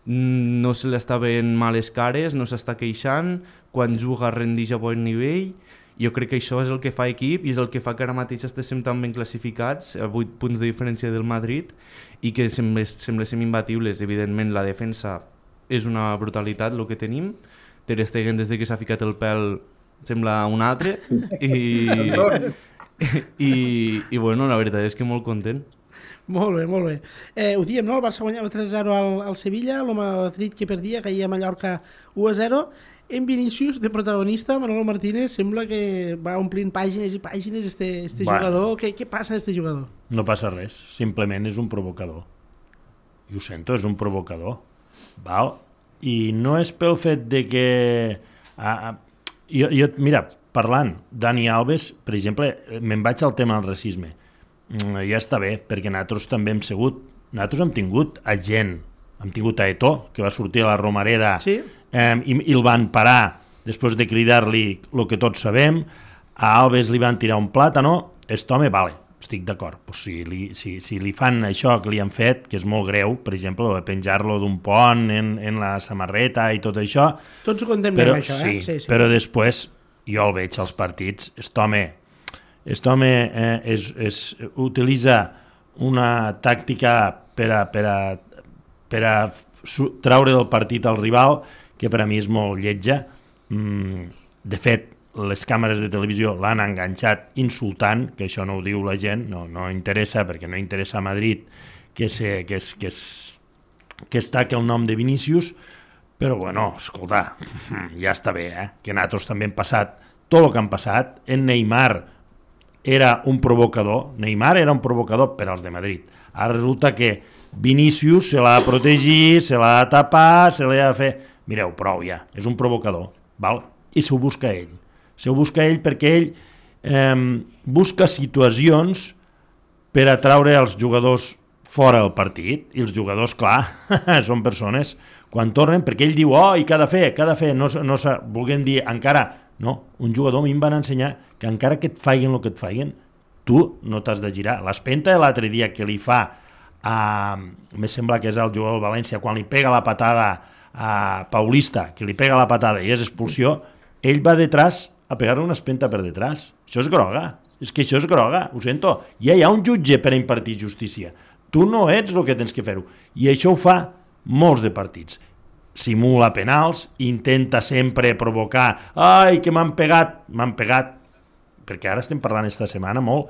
Speaker 6: mm, no se li està veient males cares, no s'està queixant, quan juga rendix a bon nivell, jo crec que això és el que fa equip i és el que fa que ara mateix estiguem tan ben classificats, a 8 punts de diferència del Madrid, i que sembléssim imbatibles. Evidentment, la defensa és una brutalitat, el que tenim. Ter Stegen, des de que s'ha ficat el pèl, sembla un altre. I, i, i bueno, la veritat és que molt content.
Speaker 2: Molt bé, molt bé. Eh, ho diem, no? El Barça guanyava 3-0 al, al Sevilla, el Madrid que perdia, caia a Mallorca 1-0. En Vinícius, de protagonista, Manolo Martínez, sembla que va omplint pàgines i pàgines este, este
Speaker 4: Bueno.
Speaker 2: jugador. Què, què passa amb este jugador?
Speaker 4: No passa res, simplement és un provocador. I ho sento, és un provocador. Val? I no és pel fet de que... Ah, ah, jo, jo, mira, parlant, Dani Alves, per exemple, me'n vaig al tema del racisme. Mm, Ja està bé, perquè nosaltres també hem sigut... Nosaltres hem tingut a gent, hem tingut a Eto, que va sortir a la Romareda
Speaker 2: Sí?
Speaker 4: eh, i, i el van parar després de cridar-li el que tots sabem, a Alves li van tirar un plàtano, este home, vale, estic d'acord, pues si, li, si, si li fan això que li han fet, que és molt greu, per exemple, de penjar-lo d'un pont en, en la samarreta i tot això,
Speaker 2: Tots ho condemnem,
Speaker 4: però,
Speaker 2: això,
Speaker 4: sí,
Speaker 2: eh? Sí, sí.
Speaker 4: però després jo el veig als partits, este home, este home eh, és, és, utilitza una tàctica per a, per a, per a treure del partit al rival que per a mi és molt lletja. Mm, de fet, les càmeres de televisió l'han enganxat insultant, que això no ho diu la gent, no, no interessa, perquè no interessa a Madrid que, se, que, es, que, es, que es taqui el nom de Vinícius, però bueno, escolta, <laughs> ja està bé, eh? que nosaltres també hem passat tot el que han passat. En Neymar era un provocador, Neymar era un provocador per als de Madrid. Ara resulta que Vinícius se l'ha de protegir, se l'ha de tapar, se l'ha de fer... Mireu, prou ja, és un provocador, val? i s'ho busca ell. S'ho busca ell perquè ell eh, busca situacions per atraure els jugadors fora del partit, i els jugadors, clar, <laughs> són persones, quan tornen, perquè ell diu, oh, i què ha de fer, què ha de fer, no, no se vulguem dir encara, no, un jugador a mi em van ensenyar que encara que et faiguen el que et faiguen, tu no t'has de girar. L'espenta de l'altre dia que li fa, a, me sembla que és el jugador del València, quan li pega la patada a Paulista, que li pega la patada i és expulsió, ell va detrás a pegar una espenta per detrás. Això és groga. És que això és groga, ho sento. Ja hi ha un jutge per a impartir justícia. Tu no ets el que tens que fer-ho. I això ho fa molts de partits. Simula penals, intenta sempre provocar ai, que m'han pegat, m'han pegat, perquè ara estem parlant esta setmana molt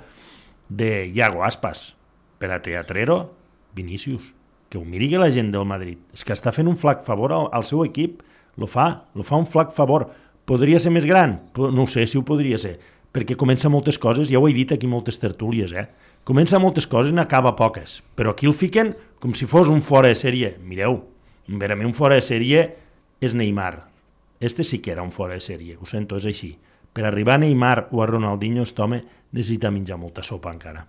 Speaker 4: de Iago Aspas, per a Teatrero, Vinícius, que ho miri la gent del Madrid. És que està fent un flac favor al, al seu equip. Lo fa, lo fa un flac favor. Podria ser més gran? No sé si ho podria ser, perquè comença moltes coses, ja ho he dit aquí moltes tertúlies, eh? Comença moltes coses i n'acaba poques, però aquí el fiquen com si fos un fora de sèrie. Mireu, mi un fora de sèrie és Neymar. Este sí que era un fora de sèrie, ho sento, és així. Per arribar a Neymar o a Ronaldinho, aquest home necessita menjar molta sopa encara.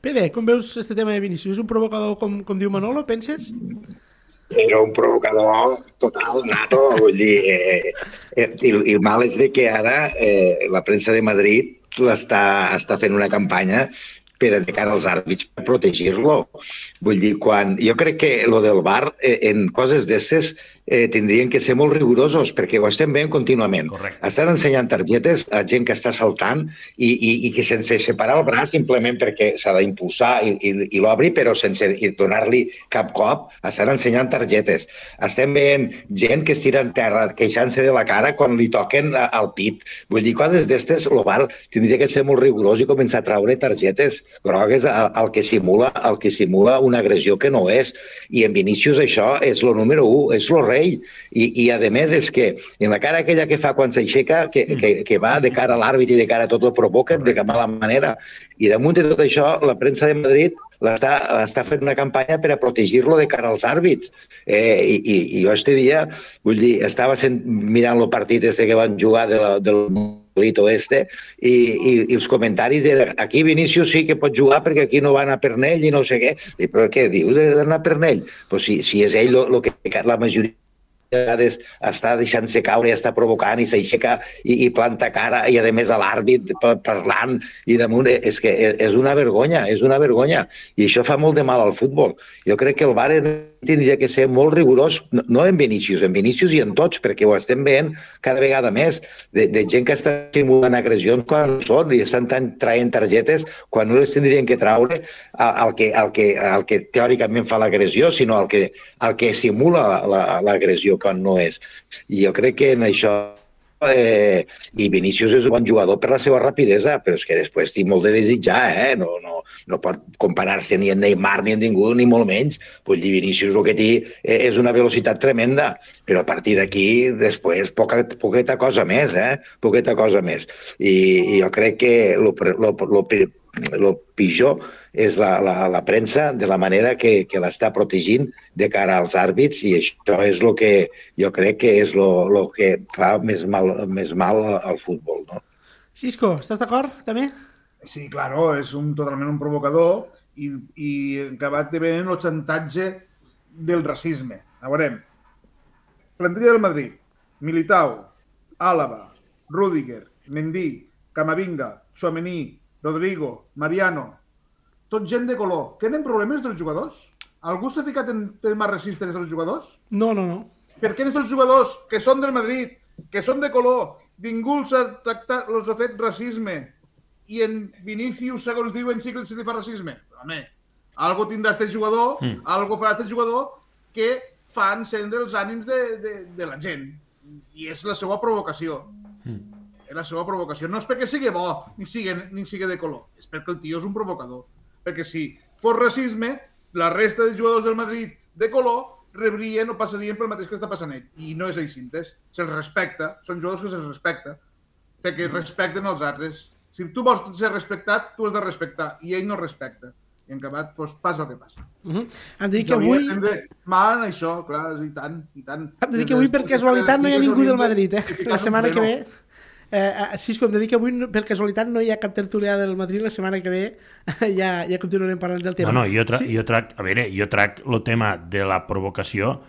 Speaker 2: Pere, com veus este tema de Vinícius? És un provocador, com, com diu Manolo, penses?
Speaker 5: Era un provocador total, nato, vull dir, eh, eh, i, i el mal és de que ara eh, la premsa de Madrid està, està fent una campanya per a cara als àrbits per protegir-lo. Vull dir, quan... Jo crec que lo del bar eh, en coses d'estes eh, tindrien que ser molt rigorosos, perquè ho estem veient contínuament.
Speaker 4: Correcte.
Speaker 5: Estan ensenyant targetes a gent que està saltant i, i, i que sense separar el braç simplement perquè s'ha d'impulsar i, i, i l'obri, però sense donar-li cap cop, estan ensenyant targetes. Estem veient gent que es tira en terra queixant-se de la cara quan li toquen al pit. Vull dir, coses d'estes, el bar tindria que ser molt rigorós i començar a traure targetes grogues al, al que simula el que simula una agressió que no és. I en Vinícius això és lo número 1, és lo rei. I, i a més és que en la cara aquella que fa quan s'aixeca, que, que, que va de cara a l'àrbit i de cara a tot el provoca de cap mala manera. I damunt de tot això, la premsa de Madrid l'està està fent una campanya per a protegir-lo de cara als àrbits. Eh, i, i, I jo este dia, vull dir, estava sent, mirant el partit este que van jugar de la, del Lito este i, i, i els comentaris eren aquí Vinícius sí que pot jugar perquè aquí no va anar Pernell i no sé què. Dic, però què dius d'anar Pernell? Pues si, si és ell lo, lo que la majoria de vegades està deixant-se caure i està provocant i s'aixeca i, i planta cara i a més a l'àrbit pa- parlant i damunt, és que és, una vergonya, és una vergonya i això fa molt de mal al futbol. Jo crec que el VAR tindria que ser molt rigorós, no, no en Vinícius, en Vinícius i en tots, perquè ho estem veient cada vegada més, de, de gent que està simulant agressions quan són i estan tan, traient targetes quan no les tindrien que traure al, que, al, que, al que teòricament fa l'agressió, sinó al que, al que simula la- la- l'agressió quan no és. I jo crec que en això eh, i Vinícius és un bon jugador per la seva rapidesa, però és que després té molt de desitjar, eh? No, no, no pot comparar-se ni en Neymar ni en ningú, ni molt menys. Vull dir, Vinícius el que té eh, és una velocitat tremenda, però a partir d'aquí després poca, poqueta cosa més, eh? Poqueta cosa més. I, i jo crec que lo, lo pitjor és la, la, la premsa de la manera que, que l'està protegint de cara als àrbits i això és el que jo crec que és el que fa més mal, més mal al futbol. No?
Speaker 2: Cisco, estàs d'acord, també?
Speaker 3: Sí, claro, és un, totalment un provocador i, i acabat de venir el xantatge del racisme. A veurem, plantilla del Madrid, Militao, Álava, Rüdiger, Mendy, Camavinga, Chouameni, Rodrigo, Mariano, tot gent de color. Tenen problemes dels jugadors? Algú s'ha ficat en temes racistes dels jugadors?
Speaker 2: No, no, no.
Speaker 3: Per què aquests jugadors que són del Madrid, que són de color, ningú els ha tractat, els ha fet racisme i en Vinícius, segons diuen, sí que se li fa racisme? Home, algo tindrà este jugador, mm. algo farà este jugador que fa encendre els ànims de, de, de la gent. I és la seva provocació. Mm. La seva provocació. No és perquè sigui bo, ni sigui, ni sigui de color. És perquè el tio és un provocador. Perquè si fos racisme, la resta de jugadors del Madrid de color rebrien o passarien pel mateix que està passant ell. I no és així, entès? Se'ls respecta, són jugadors que se'ls respecta, perquè respecten els altres. Si tu vols ser respectat, tu has de respectar, i ell no respecta. I en acabat, doncs, passa el que passa.
Speaker 2: Uh -huh. Hem de dir que avui...
Speaker 3: Hem de... Man, això, clar, i tant, i tant.
Speaker 2: Hem de dir que avui, per casualitat, no hi ha ningú del Madrid, eh? La setmana que ve... Eh, Cisco, hem de dir que avui, per casualitat, no hi ha cap tertulià del Madrid. La setmana que ve <laughs> ja, ja continuarem parlant del tema.
Speaker 4: No, no, jo, tra sí? jo trac, a veure, jo trac el tema de la provocació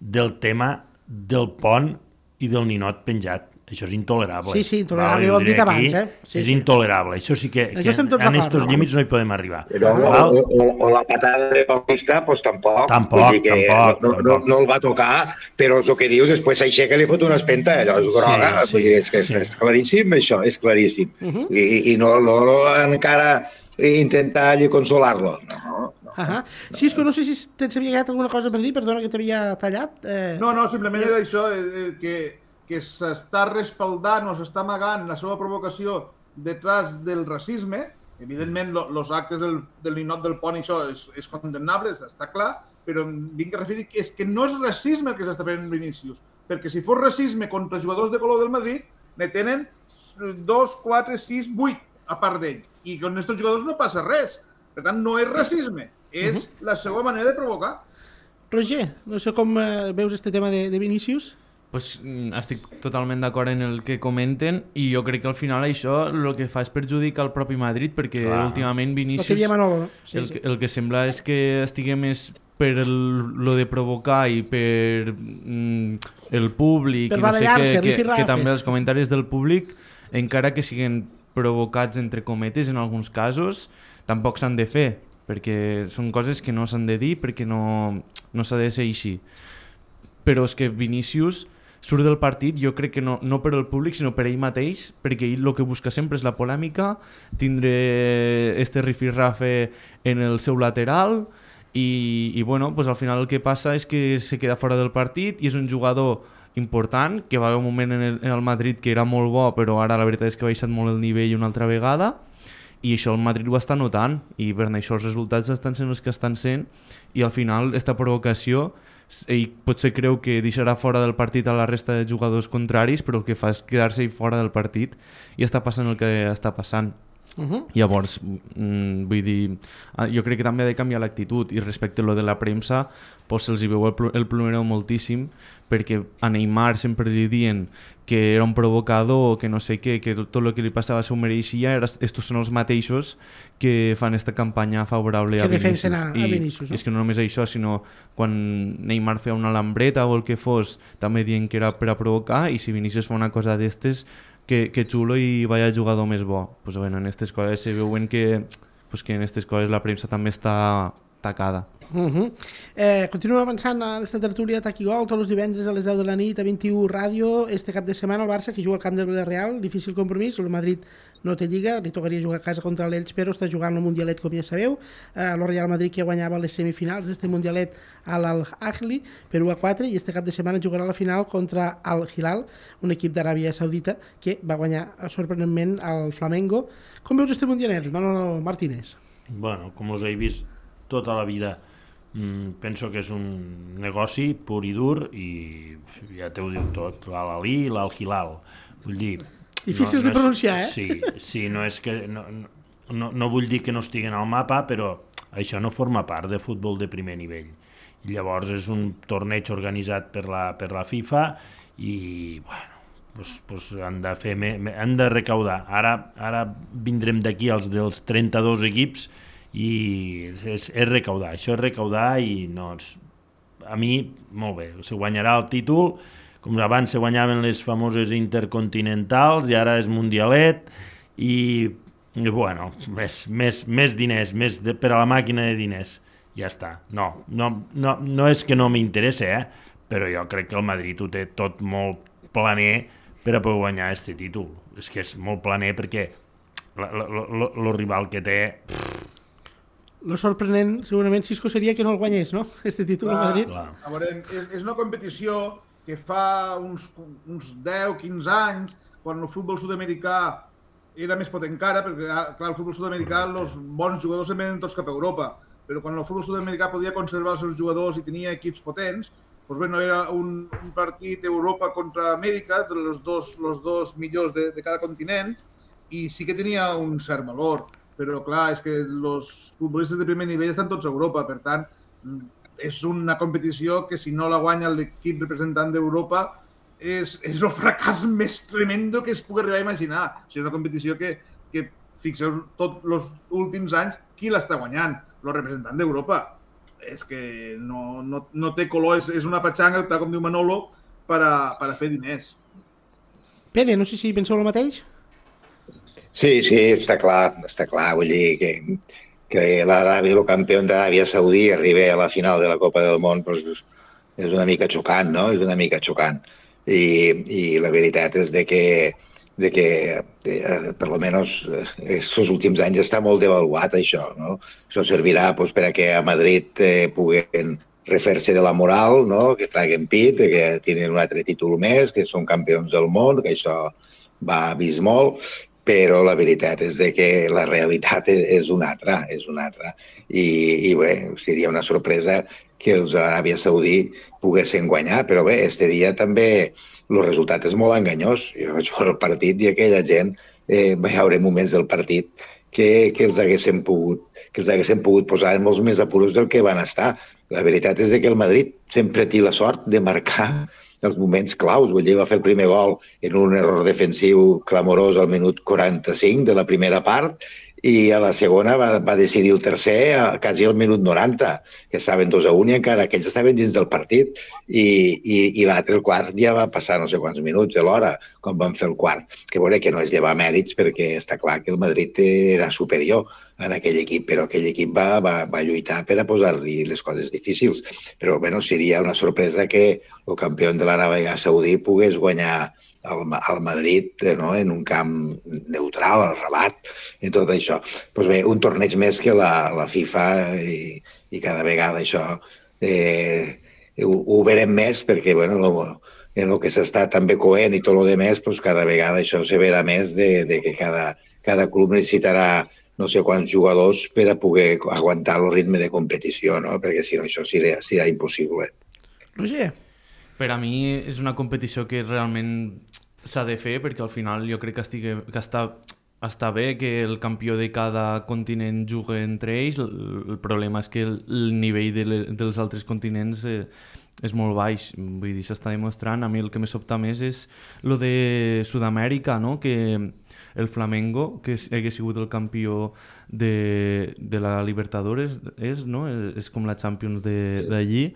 Speaker 4: del tema del pont i del ninot penjat. Això és intolerable.
Speaker 2: Sí, sí, intolerable, ho hem dit abans, eh? Sí,
Speaker 4: és
Speaker 2: sí.
Speaker 4: intolerable. Això sí que, que en aquests límits no hi podem arribar.
Speaker 5: Però, o, o, o, la patada de Paulista, doncs tampoc.
Speaker 4: Tampoc,
Speaker 5: Vull dir que
Speaker 4: tampoc,
Speaker 5: no, no, no el va tocar, però és el que dius, després s'aixeca i li fot una espenta, allò és groga.
Speaker 4: Sí, sí,
Speaker 5: Vull dir, és que és,
Speaker 4: sí.
Speaker 5: és claríssim, això, és claríssim.
Speaker 2: Uh -huh.
Speaker 5: I, I no, no, no encara intentar allí consolar-lo. No, no.
Speaker 2: Uh -huh. Cisco, no sé si tens havia quedat alguna cosa per dir, perdona que t'havia tallat. Eh...
Speaker 3: No, no, simplement era això, eh, eh, que, que s'està respaldant o s'està amagant la seva provocació detrás del racisme. Evidentment, els actes del, del ninot del pont, això és, és condemnable, està clar, però vinc a referir que és que no és racisme el que s'està fent en Vinícius, perquè si fos racisme contra jugadors de color del Madrid, ne tenen 2, 4, 6, 8 a part d'ell, i con aquests jugadors no passa res. Per tant, no és racisme, és uh -huh. la seva manera de provocar.
Speaker 2: Roger, no sé com eh, veus este tema de, de Vinícius?
Speaker 6: Pues, mm, estic totalment d'acord en el que comenten i jo crec que al final això el que fa és perjudicar el propi Madrid perquè
Speaker 4: Clar.
Speaker 6: últimament
Speaker 2: El que
Speaker 6: Vinícius
Speaker 2: Manolo, no? Sí,
Speaker 6: el,
Speaker 2: sí.
Speaker 6: que- el que sembla és que estigui més per el, lo de provocar i per mm, el públic
Speaker 2: Per
Speaker 6: i no sé què, que,
Speaker 2: rifirrafes.
Speaker 6: que també els comentaris del públic encara que siguin provocats entre cometes en alguns casos tampoc s'han de fer perquè són coses que no s'han de dir perquè no, no s'ha de ser així però és que Vinícius surt del partit, jo crec que no, no per al públic, sinó per ell mateix, perquè ell el que busca sempre és la polèmica, tindre este rifirrafe en el seu lateral, i, i bueno, pues al final el que passa és que se queda fora del partit i és un jugador important, que va haver un moment en el, en el Madrid que era molt bo, però ara la veritat és que ha baixat molt el nivell una altra vegada, i això el Madrid ho està notant i per això els resultats estan sent els que estan sent i al final esta provocació ell potser creu que deixarà fora del partit a la resta de jugadors contraris però el que fa és quedar-se fora del partit i està passant el que està passant
Speaker 2: Uh -huh.
Speaker 6: Llavors, mm, vull dir, ah, jo crec que també ha de canviar l'actitud i respecte a lo de la premsa, pues se'ls hi veu el, pl- el plomero moltíssim perquè a Neymar sempre li diuen que era un provocador o que no sé què, que tot el que li passava s'ho mereixia, era, estos són els mateixos que fan esta campanya favorable
Speaker 2: Que
Speaker 6: a
Speaker 2: defensen
Speaker 6: Vinícius.
Speaker 2: a- a
Speaker 6: I
Speaker 2: Vinícius, no?
Speaker 6: És que no només això, sinó quan Neymar feia una lambreta o el que fos, també dient que era per a provocar i si Vinícius fa una cosa d'estes, que, que xulo i vaya jugador més bo. Pues bueno, en aquestes coses se veuen que, pues que en aquestes coses la premsa també està tacada.
Speaker 2: Uh -huh. eh, continuem avançant a aquesta tertúlia Taqui Gol, tots els divendres a les 10 de la nit a 21 Ràdio, este cap de setmana el Barça que juga al camp del Villarreal, difícil compromís el Madrid no té lliga, li tocaria jugar a casa contra l'Elx, però està jugant el Mundialet com ja sabeu, eh, el Real Madrid que guanyava les semifinals d'este Mundialet a l'Al-Ahli per 1 a 4 i este cap de setmana jugarà la final contra el Hilal, un equip d'Aràbia Saudita que va guanyar eh, sorprenentment al Flamengo. Com veus este Mundialet, Manolo Martínez?
Speaker 4: Bueno, com us he vist tota la vida, mm, penso que és un negoci pur i dur i ja te ho diu tot, l'Al-Ali i l'Al-Hilal. Vull dir...
Speaker 2: Difícils de
Speaker 4: és-
Speaker 2: pronunciar, eh?
Speaker 4: Sí, sí, no és que... No, no, no vull dir que no estiguen al mapa, però això no forma part de futbol de primer nivell. I llavors és un torneig organitzat per la, per la FIFA i, bueno, pues, pues han de fer han de recaudar. Ara, ara vindrem d'aquí els dels 32 equips i és, és recaudar, això és recaudar i no, és, a mi, molt bé, se guanyarà el títol, com abans se guanyaven les famoses intercontinentals i ara és mundialet i, i bueno, més, més, més diners, més de, per a la màquina de diners, ja està. No, no, no, no és que no m'interessa, eh? però jo crec que el Madrid ho té tot molt planer per a poder guanyar este títol. És que és molt planer perquè el rival que té
Speaker 2: Lo sorprenent, segurament, Cisco, seria que no el guanyés, no? Este títol a Madrid.
Speaker 4: Clar.
Speaker 3: A veure, és, és una competició que fa uns, uns 10-15 anys, quan el futbol sud-americà era més potent encara, perquè ah, clar, el futbol sud-americà, els bons jugadors se'n venen tots cap a Europa, però quan el futbol sud-americà podia conservar els seus jugadors i tenia equips potents, doncs bueno, era un, un partit Europa contra Amèrica, de los dos, los dos millors de, de cada continent, i sí que tenia un cert valor, però clar, és que els futbolistes de primer nivell estan tots a Europa, per tant, és una competició que si no la guanya l'equip representant d'Europa és, és el fracàs més tremendo que es pugui arribar a imaginar. O sigui, és una competició que, que fixeu tots els últims anys, qui l'està guanyant? El representant d'Europa. És que no, no, no té color, és, és una patxanga, tal com diu Manolo, per a, per a fer diners.
Speaker 2: Pere, no sé si penseu el mateix?
Speaker 5: Sí, sí, està clar, està clar. Vull dir que, que l'Aràbia, el campió d'Aràbia Saudí, arribi a la final de la Copa del Món, doncs, és una mica xocant, no? És una mica xocant. I, i la veritat és de que, de que eh, per lo menos aquests últims anys està molt devaluat això, no? Això servirà pues, per a que a Madrid eh, puguen refer-se de la moral, no? que traguen pit, que tenen un altre títol més, que són campions del món, que això va vist molt, però la veritat és de que la realitat és, és una altra, és una altra. I, i bé, seria una sorpresa que els Aràbia Saudí poguessin guanyar, però bé, este dia també el resultat és molt enganyós. Jo vaig veure el partit i aquella gent eh, va haure moments del partit que, que els haguessin pogut que els haguessin pogut posar en molts més apuros del que van estar. La veritat és que el Madrid sempre té la sort de marcar els moments claus. Dir, va fer el primer gol en un error defensiu clamorós al minut 45 de la primera part i a la segona va, va decidir el tercer a, quasi al minut 90, que estaven 2 a 1 i encara aquells estaven dins del partit i, i, i l'altre, el quart, ja va passar no sé quants minuts de l'hora quan van fer el quart. Que veure que no és llevar mèrits perquè està clar que el Madrid era superior en aquell equip, però aquell equip va, va, va lluitar per a posar-li les coses difícils. Però bueno, seria una sorpresa que el campió de l'Aràbia Saudí pogués guanyar al, al Madrid eh, no? en un camp neutral, al Rabat, i tot això. Pues bé, un torneig més que la, la FIFA i, i cada vegada això eh, ho, ho verem més perquè bueno, lo, en el que s'està també coent i tot el de més, pues cada vegada això se verà més de, de que cada, cada club necessitarà no sé quants jugadors per a poder aguantar el ritme de competició, no? perquè si no això serà, serà impossible.
Speaker 2: Roger?
Speaker 6: Per a mi és una competició que realment s'ha de fer perquè al final jo crec que, estigui, que està, està bé que el campió de cada continent jugui entre ells, el, el problema és que el, el nivell de le, dels altres continents eh, és molt baix, vull dir, s'està demostrant. A mi el que me sobta més és lo de Sud-amèrica, no? que el Flamengo, que hagués sigut el campió de, de la Libertadores, és, no? és com la Champions d'allí,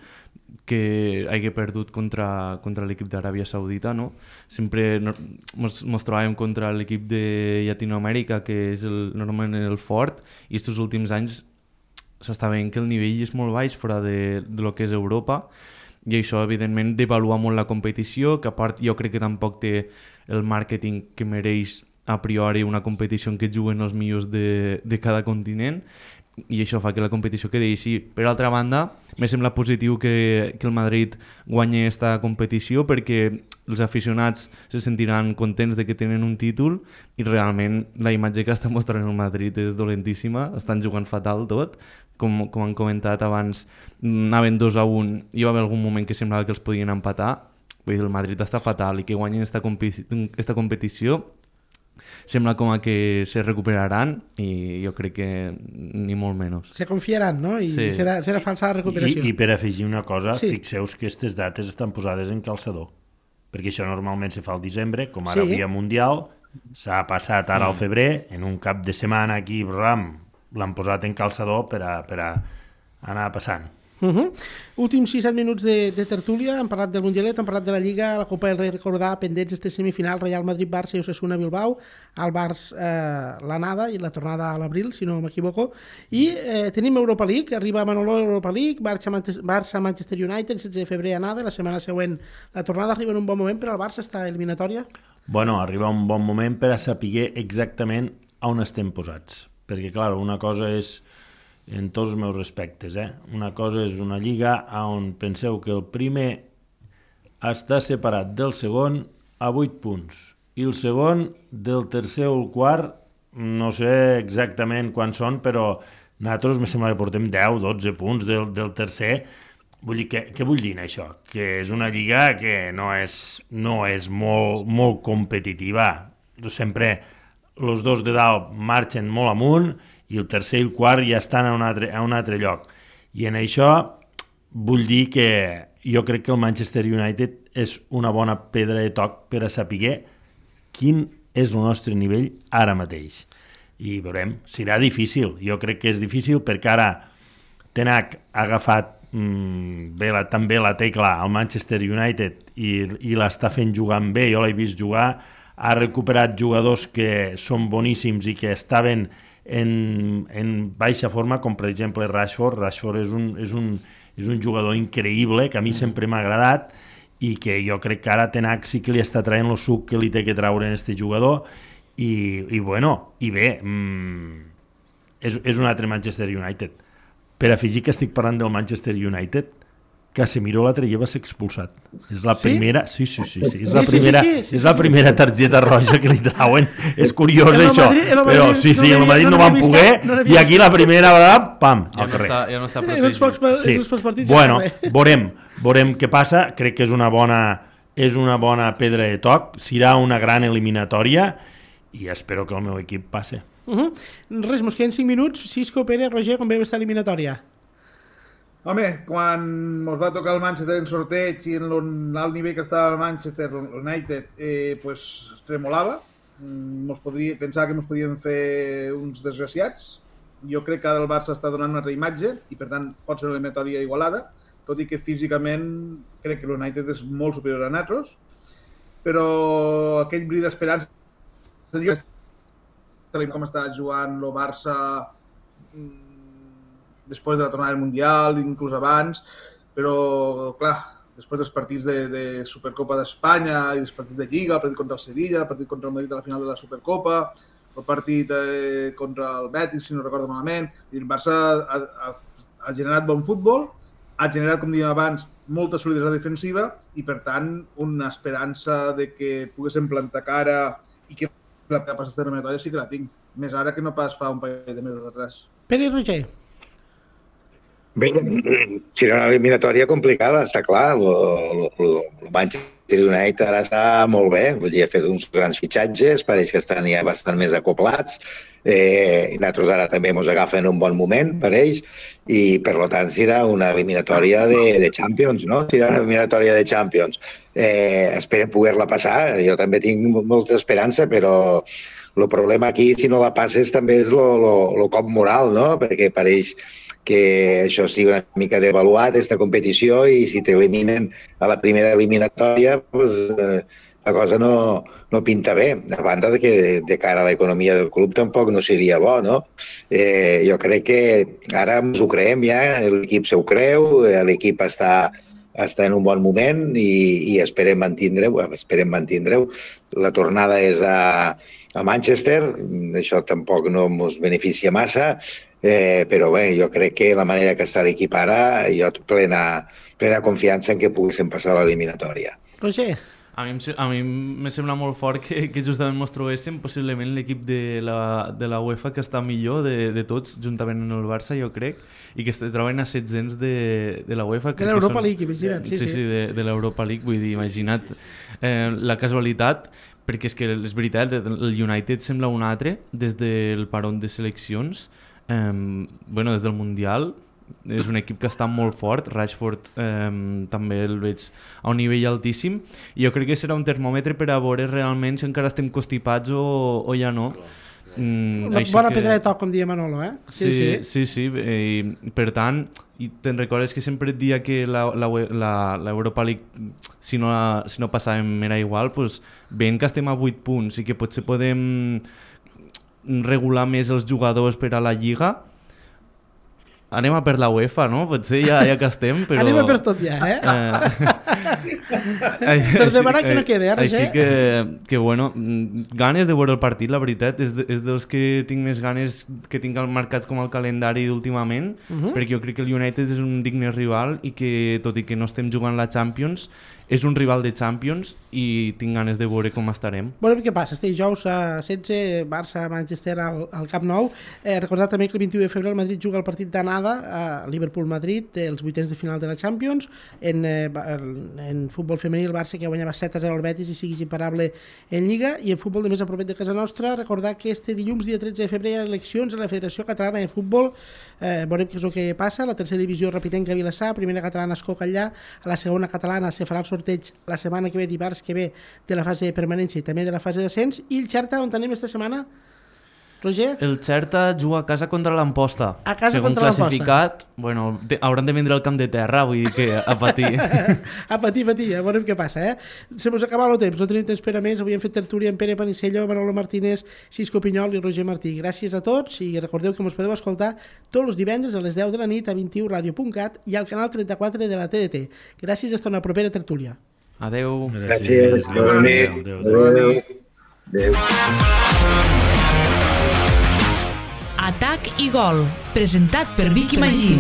Speaker 6: que hagi perdut contra, contra l'equip d'Aràbia Saudita, no? Sempre mos, mos trobàvem contra l'equip de Llatinoamèrica, que és el, normalment el fort, i aquests últims anys s'està veient que el nivell és molt baix fora de, de lo que és Europa, i això, evidentment, devalua molt la competició, que a part jo crec que tampoc té el màrqueting que mereix a priori una competició en què juguen els millors de, de cada continent i això fa que la competició quedi així. Per altra banda, me sembla positiu que, que el Madrid guanyi aquesta competició perquè els aficionats se sentiran contents de que tenen un títol i realment la imatge que està mostrant el Madrid és dolentíssima, estan jugant fatal tot, com, com han comentat abans, anaven 2 a 1, hi va haver algun moment que semblava que els podien empatar, vull dir, el Madrid està fatal i que guanyin aquesta, esta competició sembla com a que se recuperaran i jo crec que ni molt menys.
Speaker 2: Se confiaran, no? I sí. serà, serà falsa la recuperació.
Speaker 4: I, I per afegir una cosa, sí. fixeu que aquestes dates estan posades en calçador, perquè això normalment se fa al desembre, com ara sí. via mundial, s'ha passat ara al mm. febrer, en un cap de setmana aquí, ram, l'han posat en calçador per a, per a anar passant.
Speaker 2: Uh -huh. Últims 6-7 minuts de, de tertúlia, hem parlat del Mundialet, hem parlat de la Lliga, la Copa del Rei, recordar pendents este semifinal Real Madrid-Barça i Osasuna Bilbao, al Barç eh, l'anada i la tornada a l'abril, si no m'equivoco, i eh, tenim Europa League, arriba Manolo Europa League, Barça-Manchester United, 16 de febrer anada, la setmana següent la tornada. Arriba en un bon moment per al Barça, està eliminatòria?
Speaker 4: Bueno, arriba un bon moment per a saber exactament on estem posats, perquè clar, una cosa és en tots els meus respectes. Eh? Una cosa és una lliga on penseu que el primer està separat del segon a 8 punts i el segon del tercer o el quart no sé exactament quants són, però nosaltres me sembla que portem 10, 12 punts del, del tercer. Vull dir, què, què vull dir això? Que és una lliga que no és, no és molt, molt competitiva. Sempre els dos de dalt marxen molt amunt i el tercer i el quart ja estan a un altre, a un altre lloc. I en això vull dir que jo crec que el Manchester United és una bona pedra de toc per a saber quin és el nostre nivell ara mateix. I veurem, serà difícil. Jo crec que és difícil perquè ara Tenac ha agafat mmm, bé la, també la tecla al Manchester United i, i l'està fent jugant bé, jo l'he vist jugar, ha recuperat jugadors que són boníssims i que estaven en, en baixa forma, com per exemple Rashford. Rashford és un, és un, és un jugador increïble que a mi sempre m'ha agradat i que jo crec que ara Tenac sí que li està traient el suc que li té que traure en este jugador. I, i bueno, i bé mmm, és, és un altre Manchester United. Per afegir que estic parlant del Manchester United Casemiro l'altre dia va ser expulsat. És la
Speaker 2: Sí?
Speaker 4: primera... Sí, sí, sí, sí. És la
Speaker 2: Sí, sí, sí,
Speaker 4: primera,
Speaker 2: sí, sí,
Speaker 4: és la primera targeta roja que li trauen. És curiós
Speaker 2: el
Speaker 4: això.
Speaker 2: Madrid-
Speaker 4: Però
Speaker 2: Madrid
Speaker 4: sí, sí,
Speaker 2: no
Speaker 4: el Madrid
Speaker 2: no
Speaker 4: no van poder
Speaker 2: no
Speaker 4: i aquí la primera vegada, pam,
Speaker 6: Ja
Speaker 4: al
Speaker 6: no,
Speaker 4: carrer.
Speaker 6: està, ja no està
Speaker 2: En uns pocs,
Speaker 6: protegit.
Speaker 2: sí. partits ja
Speaker 4: bueno,
Speaker 2: està
Speaker 4: veurem, veurem què passa. Crec que és una bona, és una bona pedra de toc. Serà una gran eliminatòria i espero que el meu equip passe.
Speaker 2: Uh -huh. Res, mos queden 5 minuts. Cisco, Pere, Roger, com veu esta eliminatòria?
Speaker 3: Home, quan ens va tocar el Manchester en sorteig i en l'alt nivell que estava el Manchester United, eh, pues, tremolava. Mm, Mos podria, pensava que ens podien fer uns desgraciats. Jo crec que ara el Barça està donant una altra imatge i, per tant, pot ser una eliminatòria igualada, tot i que físicament crec que l'United és molt superior a nosaltres, però aquell bri d'esperança com està jugant el Barça mm, després de la tornada del Mundial, inclús abans, però, clar, després dels partits de, de Supercopa d'Espanya i dels partits de Lliga, el partit contra el Sevilla, el partit contra el Madrid a la final de la Supercopa, el partit eh, contra el Betis, si no recordo malament, i el Barça ha, ha, ha generat bon futbol, ha generat, com dèiem abans, molta solidaritat defensiva i, per tant, una esperança de que poguéssim plantar cara i que la capacitat eliminatòria sí que la tinc. Més ara que no pas fa un parell de mesos atrás.
Speaker 2: Pere Roger.
Speaker 5: Bé, serà una eliminatòria complicada, està clar. El, Manchester United ara està molt bé, vull dir, ha fet uns grans fitxatges, pareix que estan ja bastant més acoplats, eh, nosaltres ara també ens agafen un bon moment, pareix, i per tant serà una eliminatòria de, de Champions, no? Serà una eliminatòria de Champions. Eh, esperem poder-la passar, jo també tinc molta esperança, però el problema aquí, si no la passes, també és el cop moral, no? Perquè pareix que això sigui una mica devaluat, aquesta competició, i si t'eliminen a la primera eliminatòria, pues, eh, la cosa no, no pinta bé, a banda de que de cara a l'economia del club tampoc no seria bo, no? Eh, jo crec que ara ens ho creem ja, l'equip se ho creu, eh, l'equip està, està en un bon moment i, i esperem mantindre-ho, esperem mantindre-ho. La tornada és a, a Manchester, això tampoc no ens beneficia massa, eh, però bé, jo crec que la manera que està l'equip ara, jo plena, plena confiança en que poguéssim passar a l'eliminatòria.
Speaker 2: Roger.
Speaker 6: A mi, a mi me sembla molt fort que, que justament ens trobéssim possiblement l'equip de, la, de la UEFA que està millor de, de tots, juntament amb el Barça, jo crec, i que es troben a 700 de, de la UEFA. que
Speaker 2: l'Europa
Speaker 6: són-
Speaker 2: League, imagina't, sí,
Speaker 6: sí,
Speaker 2: sí.
Speaker 6: sí de, de l'Europa League, vull dir, imagina't eh, la casualitat, perquè és que és veritat, el United sembla un altre des del paron de seleccions, eh, bueno, des del Mundial, és un equip que està molt fort, Rashford eh, també el veig a un nivell altíssim i jo crec que serà un termòmetre per a veure realment si encara estem constipats o, o ja no. Mm,
Speaker 2: Una bona
Speaker 6: que-
Speaker 2: pedra de toc, com deia Manolo, eh?
Speaker 6: Sí, sí, sí, sí eh, i, per tant, i te'n recordes que sempre et dia que l'Europa League, si no, la, si no passàvem era igual, doncs veient que estem a 8 punts i que potser podem regular més els jugadors per a la Lliga, anem a per la UEFA, no? Potser ja, ja que estem, <laughs> però...
Speaker 2: Anem a per tot ja, eh?
Speaker 6: Eh,
Speaker 2: Per <laughs> demanar que no quede, eh, Roger?
Speaker 6: Així que, que, bueno, ganes de veure el partit, la veritat, és, de, és dels que tinc més ganes que tinc al marcat com el calendari últimament, uh
Speaker 2: Mhm.
Speaker 6: -huh. perquè jo crec que el United és un digne rival i que, tot i que no estem jugant la Champions, és un rival de Champions i tinc ganes de veure com estarem.
Speaker 2: Veurem què passa. Este dijous a 16, Barça-Manchester al, al Camp Nou. Eh, recordar també que el 21 de febrer el Madrid juga el partit d'anada a Liverpool-Madrid, els vuitens de final de la Champions. En, eh, en futbol femení el Barça que guanyava 7 a 0 al Betis i sigui imparable en Lliga. I en futbol de més a propet de casa nostra, recordar que este dilluns, dia 13 de febrer, hi ha eleccions a la Federació Catalana de Futbol. Eh, veurem què és el que passa. La tercera divisió repitenca a Vilassar, primera catalana es Allà, a la segona catalana se farà el sorteig la setmana que ve, dimarts que ve, de la fase de permanència i també de la fase d'ascens. I el Xerta, on anem esta setmana? Roger?
Speaker 6: El Xerta juga a casa contra l'Amposta.
Speaker 2: A casa
Speaker 6: Segon
Speaker 2: contra l'Amposta.
Speaker 6: classificat, bueno, te, hauran de vindre al camp de terra, vull dir que a patir. <laughs>
Speaker 2: a patir, patir, ja veurem què passa, eh? Se mos acaba el temps, no tenim temps per a més. Avui hem fet tertúlia amb Pere Panicello, Manolo Martínez, Cisco Pinyol i Roger Martí. Gràcies a tots i recordeu que mos podeu escoltar tots els divendres a les 10 de la nit a 21radio.cat i al canal 34 de la TDT. Gràcies, hasta una propera tertúlia.
Speaker 6: Adeu.
Speaker 5: Gràcies, bona nit.
Speaker 4: Adéu, adéu.
Speaker 5: Adéu. Adéu.
Speaker 1: Atac i gol, presentat per Vicky Magí.